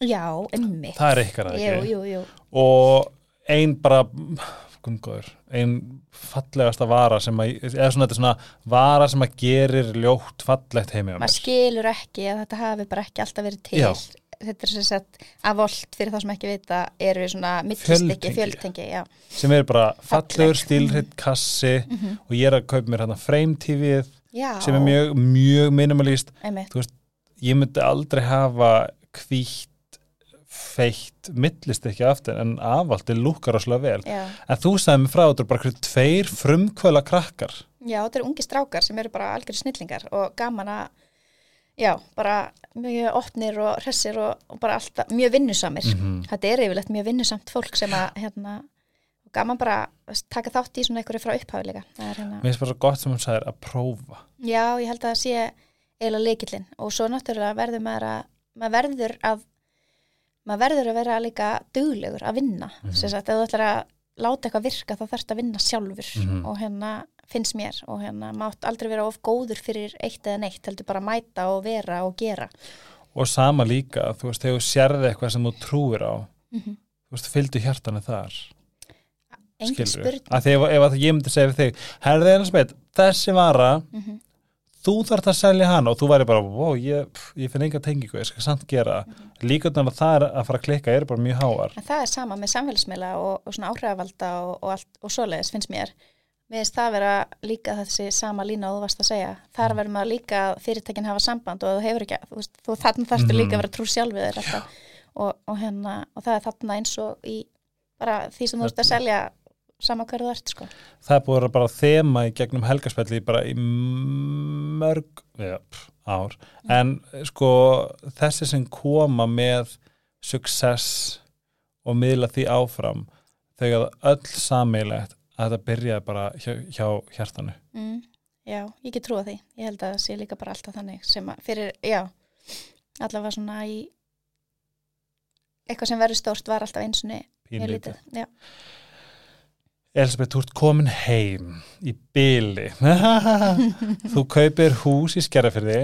já, emmi það er að jú, ekki? og ein bara gumgóður, ein fallegasta vara sem að, eða svona þetta er svona vara sem að gerir ljótt fallegt heimi á maður mér skilur ekki að þetta hafi bara ekki alltaf verið til. Já. Þetta er sem sagt að volt fyrir það sem ekki vita eru svona fjöltengi já, sem er bara fallegur Fallegt. stílritt kassi Mhm. og ég er að kaupa mér hérna frame TV-ið sem er mjög, mjög minimalist. Einmitt, ég myndi aldrei hafa hvítt feitt millist ekki aftur en afaldi lúkar áslega vel. Já. en þú sagði mig frá þetta bara hverju tveir frumkvöla krakkar já, þetta eru ungi strákar sem eru bara algjörði snillingar og gaman að já, bara mjög opnir og hressir og, og bara alltaf mjög vinnusamir Mhm. þetta er yfirleitt mjög vinnusamt fólk sem að hérna, gaman bara að taka þátt í svona einhverju frá upphafi líka það er hérna mér finnst bara svo gott sem hún sagði að prófa Já, ég held að það sé eiginlega leikillin og svo náttúrulega verður maður að maður verður að maður verður að vera líka duglegur að vinna mm. -hmm. sem sagt, ef þú ætlar að láta eitthvað virka þá þarfst að vinna sjálfur Mhm. og hérna finnst mér og hérna mátt aldrei vera of góður fyrir eitt eða neitt, heldur bara að mæta og vera og gera og sama líka, þú veist, þegar þú sérði eitthvað sem þú trúir á mm -hmm. þú veist, fylgdu hjartanu þar engin spurning að að ég myndi segja við þig herði eins með, þessi vara mm -hmm. Þú þarf að selja hana og þú væri bara, wow, ég, pff, ég finn enga tengingu, ég skal samt gera mm Mhm. -hmm. líka að það er að fara að klikka er bara mjög háar En það er sama með samfélagsmiðla og, og svona áhrifavalda og, og, allt, og svoleiðis finnst mér. Mér finnst það vera líka þessi sama lína og þú varst að segja. Þar verður maður líka að fyrirtækin hafa samband og þú hefur ekki, þú veist, þú þarna þarfstu Mhm. líka að vera trú sjálfið þér alltaf. Og, og, hérna, og það er þarna eins og í bara því sem þú ert að selja sama hverju þú ert, sko. það er búið að vera bara þema í gegnum helgarspelli bara í mörg ja, pff, ár en sko þessi sem koma með success og miðla því áfram þegar öll sammeilegt að þetta byrjaði bara hjá, hjá hjartanu Mm, já, ég get trúa því. Ég held að það sé líka bara alltaf þannig sem að fyrir, já, allavega svona í eitthvað sem verður stórt var alltaf einsunni pínlítið. Elisabeth, þú ert komin heim í byli [laughs] þú kaupir hús í skerrafyrði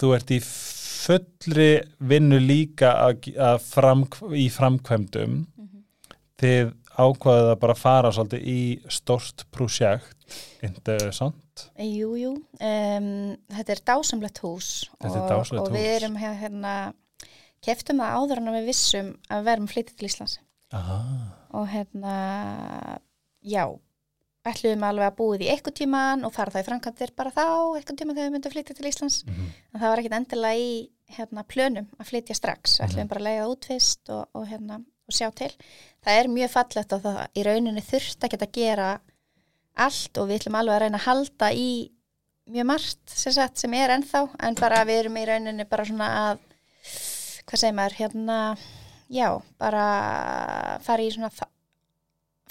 þú ert í fullri vinnu líka að, að fram, í framkvæmdum. Mm -hmm. þið ákvaðið að bara fara svolítið í stórst projekt. Interessant Jú, jú, um, þetta er dásamlegt hús og, dásamlegt og við erum hérna keftum það áður en við vissum að við erum flyttið til Íslands. Aha. og hérna já, ætluðum alveg að búið í eitthvað tíman og fara það í framkvæmdir bara þá eitthvað tíma þegar við myndum flyttið til Íslands mm -hmm. en það var ekkit endilega í hérna, plönum að flytja strax, ætluðum mm -hmm. bara að leiða útvist og, og hérna og sjá til. Það er mjög fallegt og það í rauninni þurft að geta að gera allt og við ætlum alveg að reyna að halda í mjög margt sem, sagt, sem er ennþá en bara við erum í rauninni bara svona að hvað segir maður, hérna já, bara fara í svona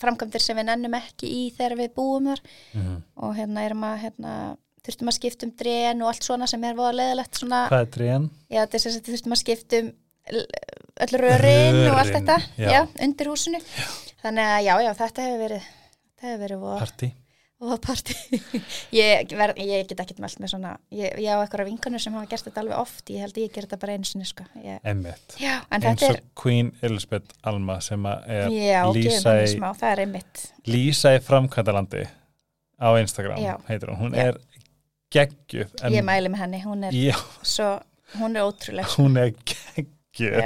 framkvæmdir sem við nennum ekki í þegar við búum þar mm -hmm. og hérna erum að hérna, þurftum að skiptum dren og allt svona sem er voða leðilegt svona, Hvað er dren? Já, þess að þurftum að skiptum öll rörin og allt þetta já. Já, undir húsinu já. þannig að já, já, þetta hefur verið þetta hefur verið voða Parti og parti [laughs] ég, ver, ég get ekki meld með svona ég, ég á eitthvað vinkanur sem hafa gert þetta alveg oft ég held ég ger þetta bara einu sinni sko. Emmett, eins og er... Queen Elizabeth Alma sem er já, Lísa í smá, það er Lísa í framkvæmdalandi á Instagram já. heitir hún, hún já. er geggjuð en... ég mæli með henni, hún er svo, hún er ótrúlega hún er geggjuð.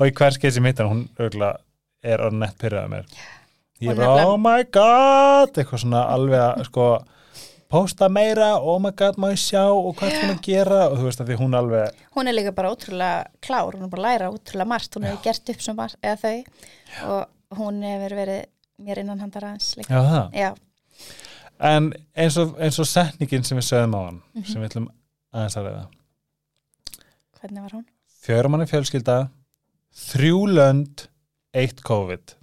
Og í hverskið sem hittar hún er orðinett pyrraða mér. Já ég er bara oh my god eitthvað svona alveg að sko posta meira, oh my god, má ég sjá og hvað er hún að gera og þú veist að því hún alveg hún er líka bara ótrúlega klár hún er bara að læra ótrúlega margt, hún hefur gert upp sem var, eða þau Já. og hún hefur verið mér innan handar aðeins líka Já? Já. En eins og, eins og setningin sem við sögum á hann mm -hmm. sem við ætlum aðeins að reyða Hvernig var hún? Fjörumanni fjölskylda þrjú lönd, eitt COVID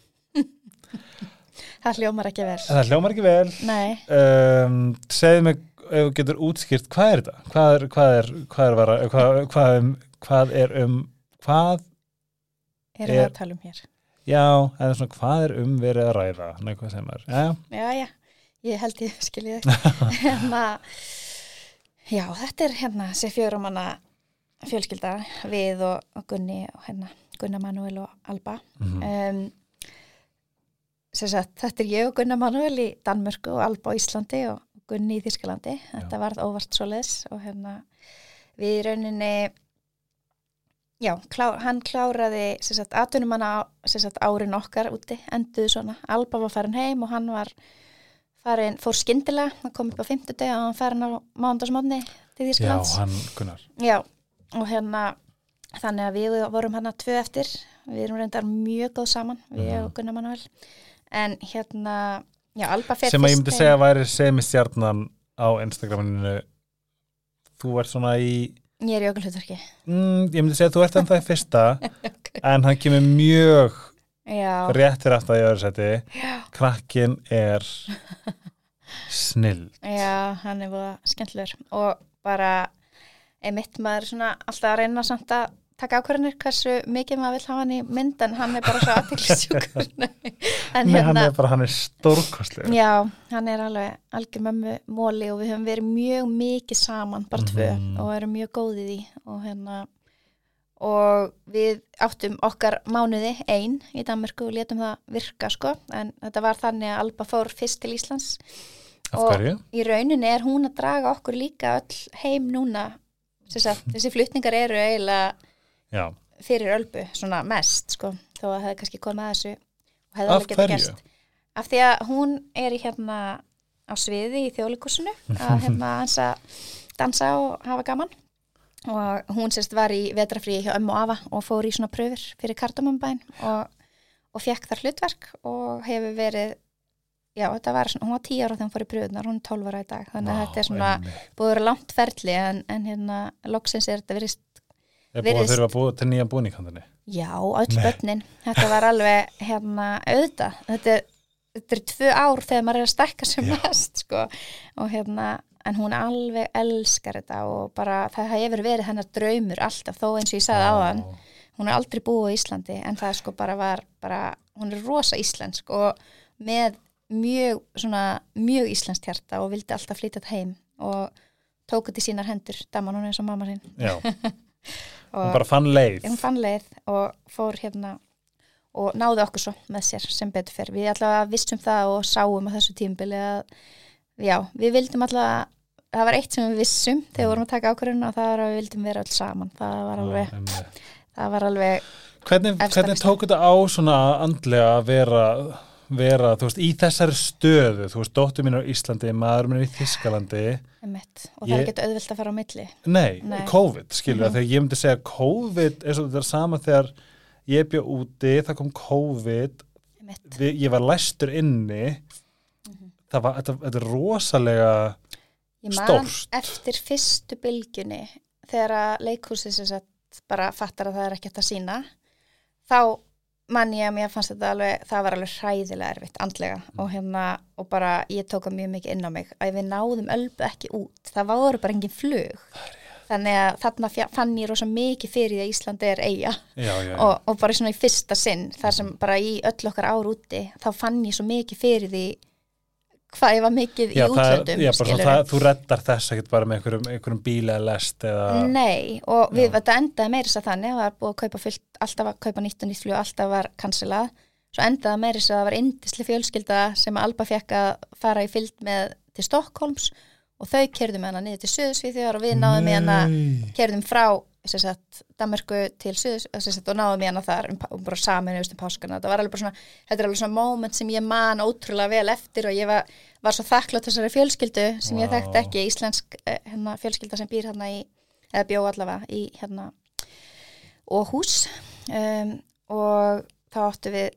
Það hljómar ekki vel. Það hljómar ekki vel. Nei. Um, segðu mig, ef þú getur útskýrt, hvað er þetta? Hvað er, hvað er, hvað er, er, hvað, hvað um, hvað er um, hvað er það að tala um hér? Já, eða svona, hvað er um verið að ræða? Nei, hvað sem er. Já, já, já. ég held ég skiljið [laughs] hérna, já, þetta er hérna, sé fjörum hana fjölskylda við og, og Gunni og hérna, Gunnar Manuel og Alba. Mm -hmm. um, Sagt, þetta er ég og Gunnar Manuel í Danmörku og Alba á Íslandi og Gunni í Þísklandi. Þetta varð óvart svo leiðs og hérna við rauninni, já, klá, hann kláraði aðtunum hann á árin okkar úti, enduðu svona. Alba var farin heim og hann var farin, fór skindilega, hann kom upp á fymtudeg og hann farin á mándagsmónni til Þísklands. Já, hann Gunnar. Já, og hérna þannig að við vorum hann að tvö eftir, við erum reyndar mjög góð saman, við og Gunnar Manuel en hérna já, Alba fer sem að ég myndi segja að væri semistjarnan á Instagraminu. Þú ert svona í ég er í ögulhutverki mm, ég myndi segja að þú ert ennþá í fyrsta [laughs] en hann kemur mjög já. réttir aftur í öðru seti krakkin er snill. Já, hann er búin skemmtlur og bara einmitt maður svona alltaf að reyna samt að taka ákvarðanir hversu mikið maður vil hafa hann í mynd en hann er bara svo aðtilsjúkur [laughs] [laughs] en hérna, hann er bara, hann er stórkostlega já, hann er alveg algjör mömmu móli og við höfum verið mjög mikið saman, bara tvö mm og erum mjög góðið í og hérna og við áttum okkar mánuði einn í Danmarku og letum það virka sko, en þetta var þannig að Alba fór fyrst til Íslands. Og í rauninni er hún að draga okkur líka öll heim núna. [laughs] Þessi flytningar eru eiginlega Já. fyrir ölbu, svona mest sko, þó að það hefði kannski komið að þessu og hefði alveg getið gæst af því að hún er í hérna á sviði í þjóðlíkursinu að hérna hans að dansa og hafa gaman. Og hún sérst var í vetrafrí hjá ömmu afa og fór í svona pröfur fyrir kardamumbæn og, og fekk þar hlutverk og hefur verið já þetta var svona, hún var 10 ára þegar hún fór í pröfunar, hún er 12 ára í dag. Þannig að þetta er svona búið langt ferli en, en hérna loksins er þetta verið Er búið að þurfa að búið til nýjan búníkandunni? Já, öll börnin. Þetta var alveg hérna auða. Þetta, þetta er tvö ár þegar maður er að stekka sem mest sko. og hérna en hún alveg elskar þetta og bara það hefur verið hennar draumur alltaf þó eins og ég sagði á hann hún er aldrei búið í Íslandi en það sko bara var bara, hún er rosa íslensk og með mjög svona, mjög íslenskt hjarta og vildi alltaf flytja þetta heim og tók þetta í sínar hendur daman hún eins og mamma sín Já [laughs] hún bara fann leið. hún fann leið og fór hérna og náði okkur svo með sér sem betur fyrir við allavega vissum það og sáum á þessu tímbili að já, við vildum allavega það var eitt sem við vissum þegar við vorum að taka ákvörðun og það var að við vildum vera alls saman. Það var alveg, það var alveg hvernig, hvernig tók þetta á svona andlega að vera vera, þú veist, í þessari stöðu? Þú veist, dóttur mín á Íslandi, maður mín í Þískalandi Emitt. og það ég... er ekkert auðvilt að fara á milli Nei, Nei. COVID, skilur mm -hmm. þegar ég myndi segja COVID er svona sama þegar ég bjóð úti, það kom COVID við, ég var læstur inni mm -hmm. það var, þetta, þetta er rosalega stórst eftir fyrstu bylgjunni þegar að leikhúsið bara fattar að það er ekkert að sína þá mann ég að mér fannst þetta alveg, það var alveg hræðilega erfitt andlega. Mm. og hérna og bara ég tóka mjög mikið inn á mig að við náðum ölbu ekki út, það voru bara engin flug. Þannig að þarna fann ég rosa mikið fyrir því að Íslandi er eiga já, já, já. Og, og bara svona í fyrsta sinn þar sem bara í öll okkar ár úti þá fann ég svo mikið fyrir því hvað ég var mikið já, í útlöndum þú reddar þess ekkert bara með einhverjum, einhverjum bíl eða lest eða... Nei, og við, endaði meirins að þannig, það var búið að kaupa fullt, alltaf að kaupa nýtt og nýtt fljóð, alltaf var kansilað, svo endaði meirins að það var indisli fjölskylda sem Alba fekk að fara í fyllt með til Stokkólms og þau kerðum hana niður til Suðsvíþjóðar og við náðum hana, kerðum frá Danmarku til Suðs sagt, og náðum ég hana þar um, um bara samin um páskana, þetta var alveg bara svona þetta er alveg svona moment sem ég man ótrúlega vel eftir og ég var, var svo þakklátt þessari fjölskyldu sem wow. ég þekkti ekki íslensk eh, hérna, fjölskylda sem býr hérna í eða bjó allavega í hérna og hús um, og þá áttu við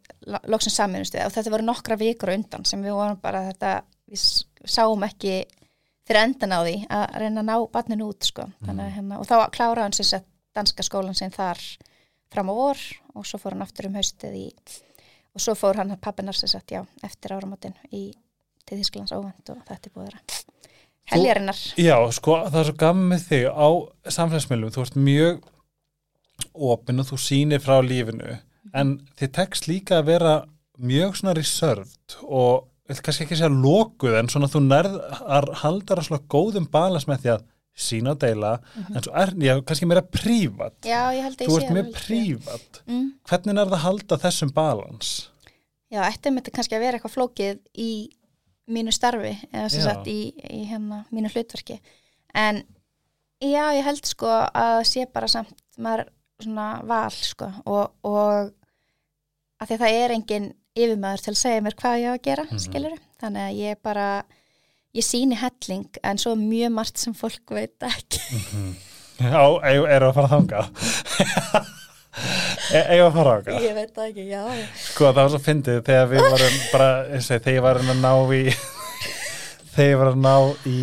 loksins saminustu og þetta voru nokkra vikur undan sem við vorum bara þetta við sáum ekki fyrir endan á því að reyna að ná barninu út sko. mm. hérna, og þá kláraði hann sér sett danska skólan sem þar fram á vor og svo fór hann aftur um haustið í, og svo fór hann pappinar sér sett já, eftir áramotinn í til Þísklands óvend og þetta er búið að heljarinnar. Já, sko það er svo gammið þig á samfélagsmiðlum þú ert mjög ofinn og þú sýnir frá lífinu mm. en þið tekst líka að vera mjög svona reserved og vil kannski ekki segja lókuð en svona þú nærð að halda það svona góðum balans með því að sína og deila mm -hmm. en svo er, já, kannski meira prívat Já, ég held að ég sé Þú ert mér prívat mm. Hvernig er það að halda þessum balans? Já, eftir með þetta kannski að vera eitthvað flókið í mínu starfi eða sem sagt í, í hérna mínu hlutverki en já, ég held sko að sé bara samt maður svona val sko og, og að því að það er engin yfirmaður til að segja mér hvað ég á að gera mm -hmm. skilur, þannig að ég bara ég síni helling en svo mjög margt sem fólk veit ekki mm -hmm. Já, eru að fara að þanga Eða að fara á það? Ég veit það ekki, já Sko það var svo fyndið þegar við varum bara, segi, [laughs] þegar ég var að ná í þegar ég var að ná í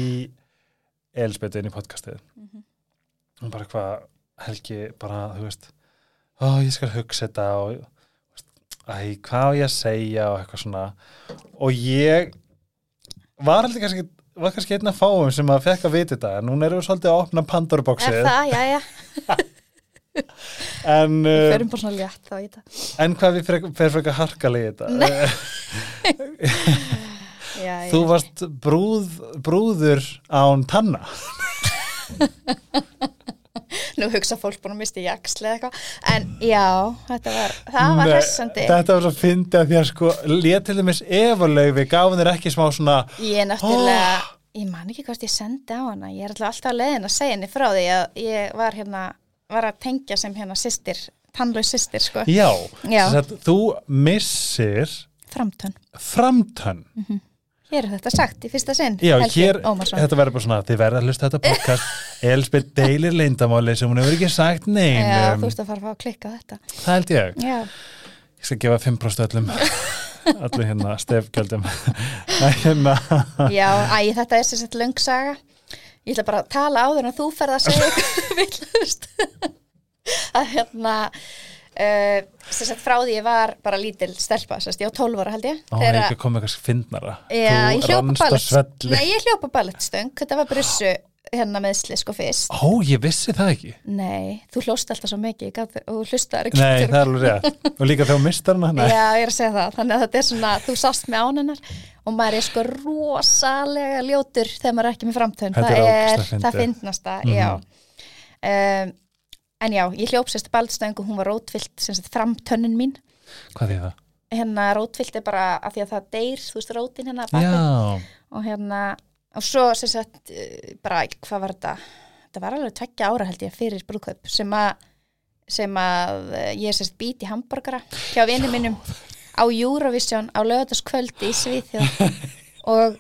Elisabeth inn í podcastið mm -hmm. og bara hvað Helgi bara, þú veist ó ég skal hugsa þetta og æ, hvað á ég að segja og eitthvað svona. Og ég var alltaf kannski var kannski einn af fáum sem að fekk að vita þetta. En núna erum við svolítið að opna Pandora-bóksið Er það, já, já. [laughs] En Við ferum bara svona létt í þetta. En hvað við ferum fyrir harkalið í þetta? [laughs] Já, Þú varst brúð, brúður án tanna [laughs] nú hugsa fólk búin að mista í jaksli eða eitthvað, en já þetta var, það var hressandi Þetta var svo fyndið að því að sko létt til dæmis efalög við gáðum þér ekki smá svona Ég náttúrulega, oh. ég man ekki hvort ég sendi á hana, ég er alltaf leðin að segja henni frá því að ég var hérna var að tengja sem hérna sýstir tannlaug sýstir sko Já, já. þú missir Framtönn Framtönn mm -hmm. Hér er þetta sagt í fyrsta sinn Já, hér, þetta verður bara svona þið verður að hlusta þetta podcast. [laughs] Elsbeth deilir leindamáli sem hún hefur ekki sagt nein Já, þú veist að fara að klikka þetta. Það held ég. Já. Ég skal gefa 5% öllum. [laughs] Öllum hérna stefgjöldum [laughs] hérna. Já, æg, þetta er sérstaklega löngsaga Ég ætla bara að tala á þenn að þú ferð að segja eitthvað villust að hérna Uh, sagt, frá því ég var bara lítil stelpa, sest, ég á 12 ára held ég Ó, ég ekki komið eitthvað finnara Já, ég hljópa ballett. Nei, ég hljópa ballettstöng, þetta var brussu hérna meðsli sko fyrst Ó, ég vissi það ekki. Nei, þú hljóst alltaf svo mikið og þú hlustar ekki Nei, það er alveg rétt. Og líka þegar mistar hana Já, ég er að segja það, þannig að þetta er svona þú sást með ánennar og maður er sko rosalega ljótur þegar maður er ekki með framtön það er, það finnast það, mm -hmm. já. Um, en já, ég hljóp sérst baldstöng og hún var rótfyllt sem sagt fram tönnin mín. Hvað er það? hérna rótfyllt er bara af því að það deyr, þú veist, rótin hérna bak við. Já, og hérna og svo sem sagt, eh, bara hvað var þetta? Þetta var alveg tveggja ára held ég fyrir brúðkaup sem að sem að eh, ég sérst býti hambúrgara hjá vinni mínum á Eurovision á lögataskvöldi í Svíþjóð. [laughs] Og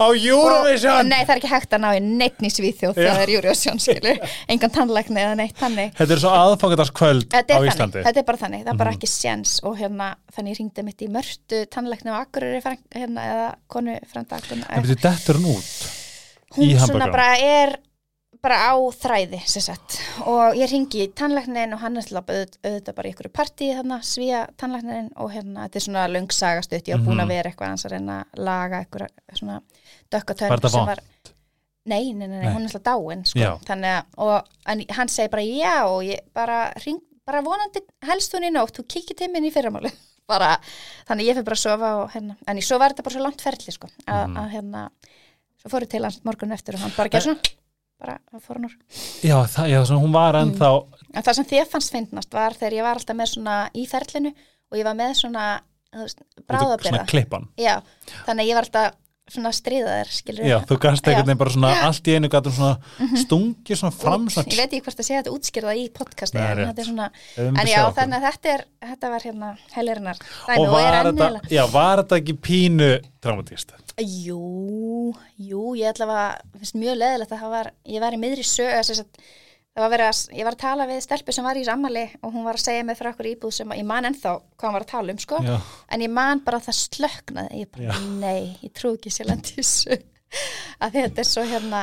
á Eurovision! Og, nei, það er ekki hægt að ná í neitt í Svíþjóð þegar það er Eurovision, skilur. [laughs] Engan tannlækni eða neitt þannig. Þetta er svo aðfangadarskvöld Þetta á er, Íslandi. Þannig, þetta er bara þannig, það er bara Mhm. ekki séns. Og hérna, þannig ég ringdi mitt í mörtu á Akureyri frænk- hérna, eða konu frænda En betur dettur hún út? hún í svona bara er bara á þræði sem sagt og ég ringi í tannlæknin og hann er alltaf auðvitað, auðvitað bara í ykkur partí þarna, svíja tannlæknin og hérna þetta er svona löngsagastutt, ég var búin Mhm. að vera eitthvað hans að reyna að laga ykkur svona dökka Var þetta tönn sem var Nei, nei, nei, nei, hún er alltaf dáin sko. Þannig að, og hann segi bara já og ég bara ring, bara vonandi helst hún í nótt, þú kikið til minn í fyrramáli [laughs] bara, þannig að ég fyrir bara að sofa og hérna, en ég svo var þetta bara svo langt ferli sko, að, Mhm. að hérna svo fór ég til hans morgun eftir og hann bara gerði svona bara, það fór hann úr Já, það, já hún var ennþá en það sem þér fannst fyndnast var þegar ég var alltaf með svona í ferlinu og ég var með svona veist, Svona klippan. Já, þannig að ég var alltaf svona stríðaðir skilur Já, þú. Mhm. einhvern veginn bara svona allt í einu gætum svona stungið svona fram ég svona veit ekki hvort að segja þetta útskýrða í podcasti en þetta er svona En já, þannig að þetta, er, þetta var hérna helgirinar Og var þetta, já, var þetta ekki pínu traumatist? Jú, jú, ég ætla að finnst mjög leðilegt að það var, ég var í miðri sög, þess að var verið að, ég var að tala við stelpu sem var í þessu ammali og hún var að segja mig frá okkur íbúð sem ég man ennþá hvað hún var að tala um, sko, Já, en ég man bara að það slöknaði, ég bara, Já. nei, ég trú ekki sér lendi í sög, að þetta er svo hérna,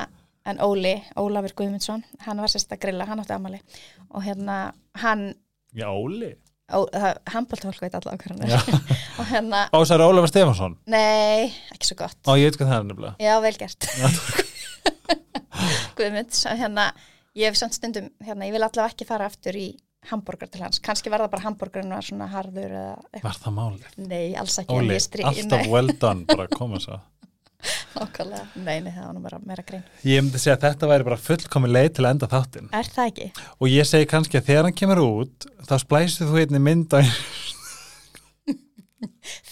en Óli, Ólafur Guðmundsson, hann var sérst að grilla, hann átti ammali og hérna, hann, já, Óli. Handbóltafólk veit allavega er, [laughs] og hérna, Ásar Ólafur Stefansson nei, ekki svo gott. Ó, ég veit hvað það er nefnilega. Já, vel gert. [laughs] Guðmund, að hérna ég hef samt stundum, hérna, ég vil allavega ekki fara aftur í hambúrgar til hans, kannski var það bara hambúrgarinn var svona harður eða eitthvað, Var það málið? nei, alls ekki Óli, alltaf well done bara að koma svo [laughs] nákvæmlega, nei, nei, það var nú bara meira grein Ég myndi segja að þetta væri bara fullkomi leið til að enda þáttinn. Er það ekki? og ég segi kannski að þegar hann kemur út þá splæsir þú einni mynd á [laughs]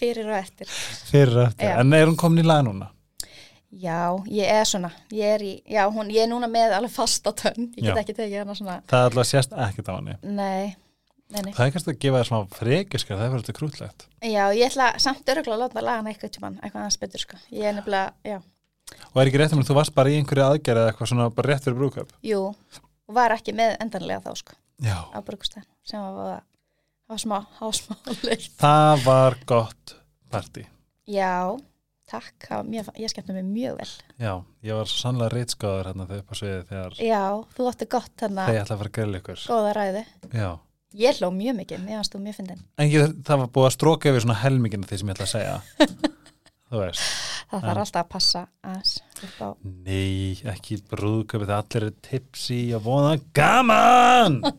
Fyrir og eftir. Fyrir og eftir, Já. en er hún komin í lag núna? Já, ég er svona, ég er í já, hún, ég er núna með alveg fasta tönn ég get Já. ekki tekið hana svona. Það er alltaf sést ekkert á henni. Nei, nei, nei. Það er kannski að gefa þér smá frekiskar, það er verið þetta krútlegt. Já, ég ætla samt öruglega að láta laga hana eitthvað tímann, eitthvað aðeins betur sko. Ég er nefnilega, já, Og er ekki rétt um að þú varst bara í einhverju aðgerð eða eitthvað svona bara rétt fyrir brúköp jú var ekki með endanlega þá sko. Já, á brugustæðin sem var, [laughs] takk, mjög, ég skemmti mig mjög vel. Já, ég var sannlega reitskóður hérna þegar upp á sviði þegar Já, þú átti gott þarna, þegar ég ætla að fara að grilla ykkur góða ræði. Já, Ég hló mjög mikið, mér fannst þú mjög fyndin. en ég, það var búið að stróka yfir svona helmingina því sem ég ætla að segja [laughs] Þú veist Það þarf alltaf að passa upp á, Nei, ekki brúðköpi þegar allir er tipsi og voða gaman [laughs]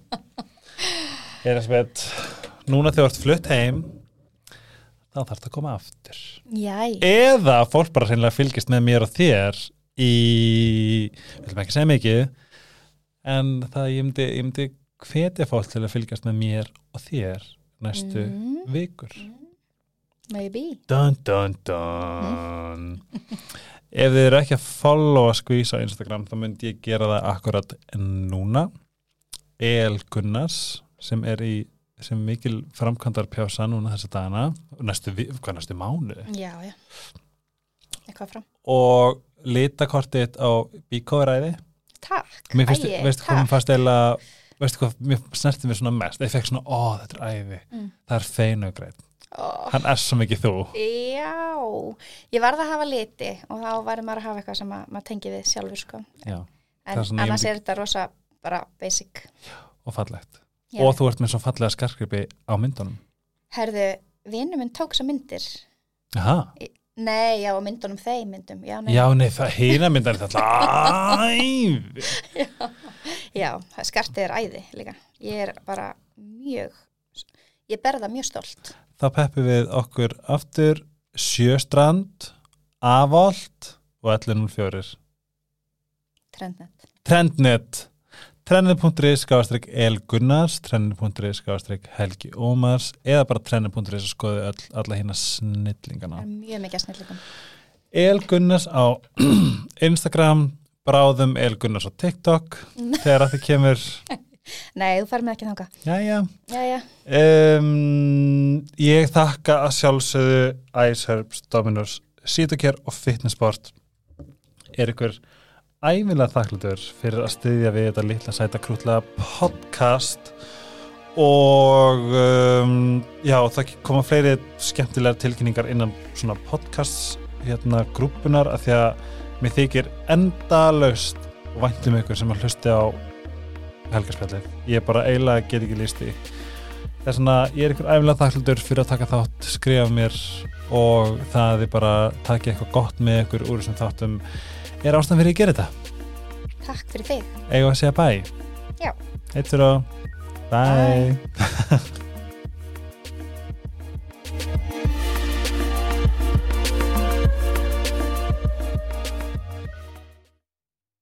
Núna þegar þú ert flutt heim þá þarf það að koma aftur. Jæ, eða fólk bara reynilega fylgist með mér og þér í við viljum ekki segja mikið en það ég myndi, ég myndi hvetja fólk til að fylgjast með mér og þér næstu Mm. vikur. Maybe. dun dun dun. Ef þið eru ekki að followa skvís á Instagram þá myndi ég gera það akkurat núna. El Gunnars sem er í sem mikil framkvæmdar pjása núna þessa dagana næstu, vi- hvað næstu mánu Já, já. Eitthvað fram. og litakortið á bíkóðræði Takk, finnst, æi, veistu hvað mér takk. fannst eða veistu hvað, mér snerti mér svona mest ég fekk svona, ó þetta er æði Mm. það er feinugreið, Ó, hann er svo mikið þú Já, ég varð að hafa liti og þá varði maður að hafa eitthvað sem að, maður tengi við sjálfur sko. já, En annars er þetta rosa bara basic. og fallegt Já. og þú ert með svo fallega skarkripi á myndunum Herðu, vinnu minn tók þessar myndir. Aha. Nei, já, myndunum þeim myndum. Já, nei, já, nei, það hýna myndar er þetta æði [laughs] já það- skartið er æði líka. Ég er bara mjög, ég berða mjög stolt. þá peppum við okkur aftur sjöstrand Avolt og 1104 Trendnet. Trendnet trennir.is skástrík elgunnars trennir.is skástrík helgi ómars eða bara trennir.is og skoðu all, alla hérna snillingana. Mjög mikið snillingum. Elgunnars á [clears throat] Instagram bráðum elgunnars á TikTok [laughs] þegar að þið kemur. Nei, þú fær mig ekki þanga Jæja. Um, Ég þakka að sjálfsögðu Ice Herbs, Dominos, Sítokjær og Fitnessport er ykkur æfinlega þakklætur fyrir að styðja við þetta litla sæta krútlega podcast og um, já, það koma fleiri skemmtilegar tilkynningar innan svona podcasts hérna grúpunar að því að mér þykir endalaust væntum ykkur sem að hlusti á helgarspjallið. Ég bara eiginlega get ekki líst því. Það er svona, ég er ykkur æfilega þakklætur fyrir að taka þátt, skrifa mér og það er bara takja eitthvað gott með ykkur úr þessum þáttum er ástan fyrir að gera þetta. Takk fyrir þig. Ego að segja bæ. Já. Eittur og bæ. Bæ. [laughs]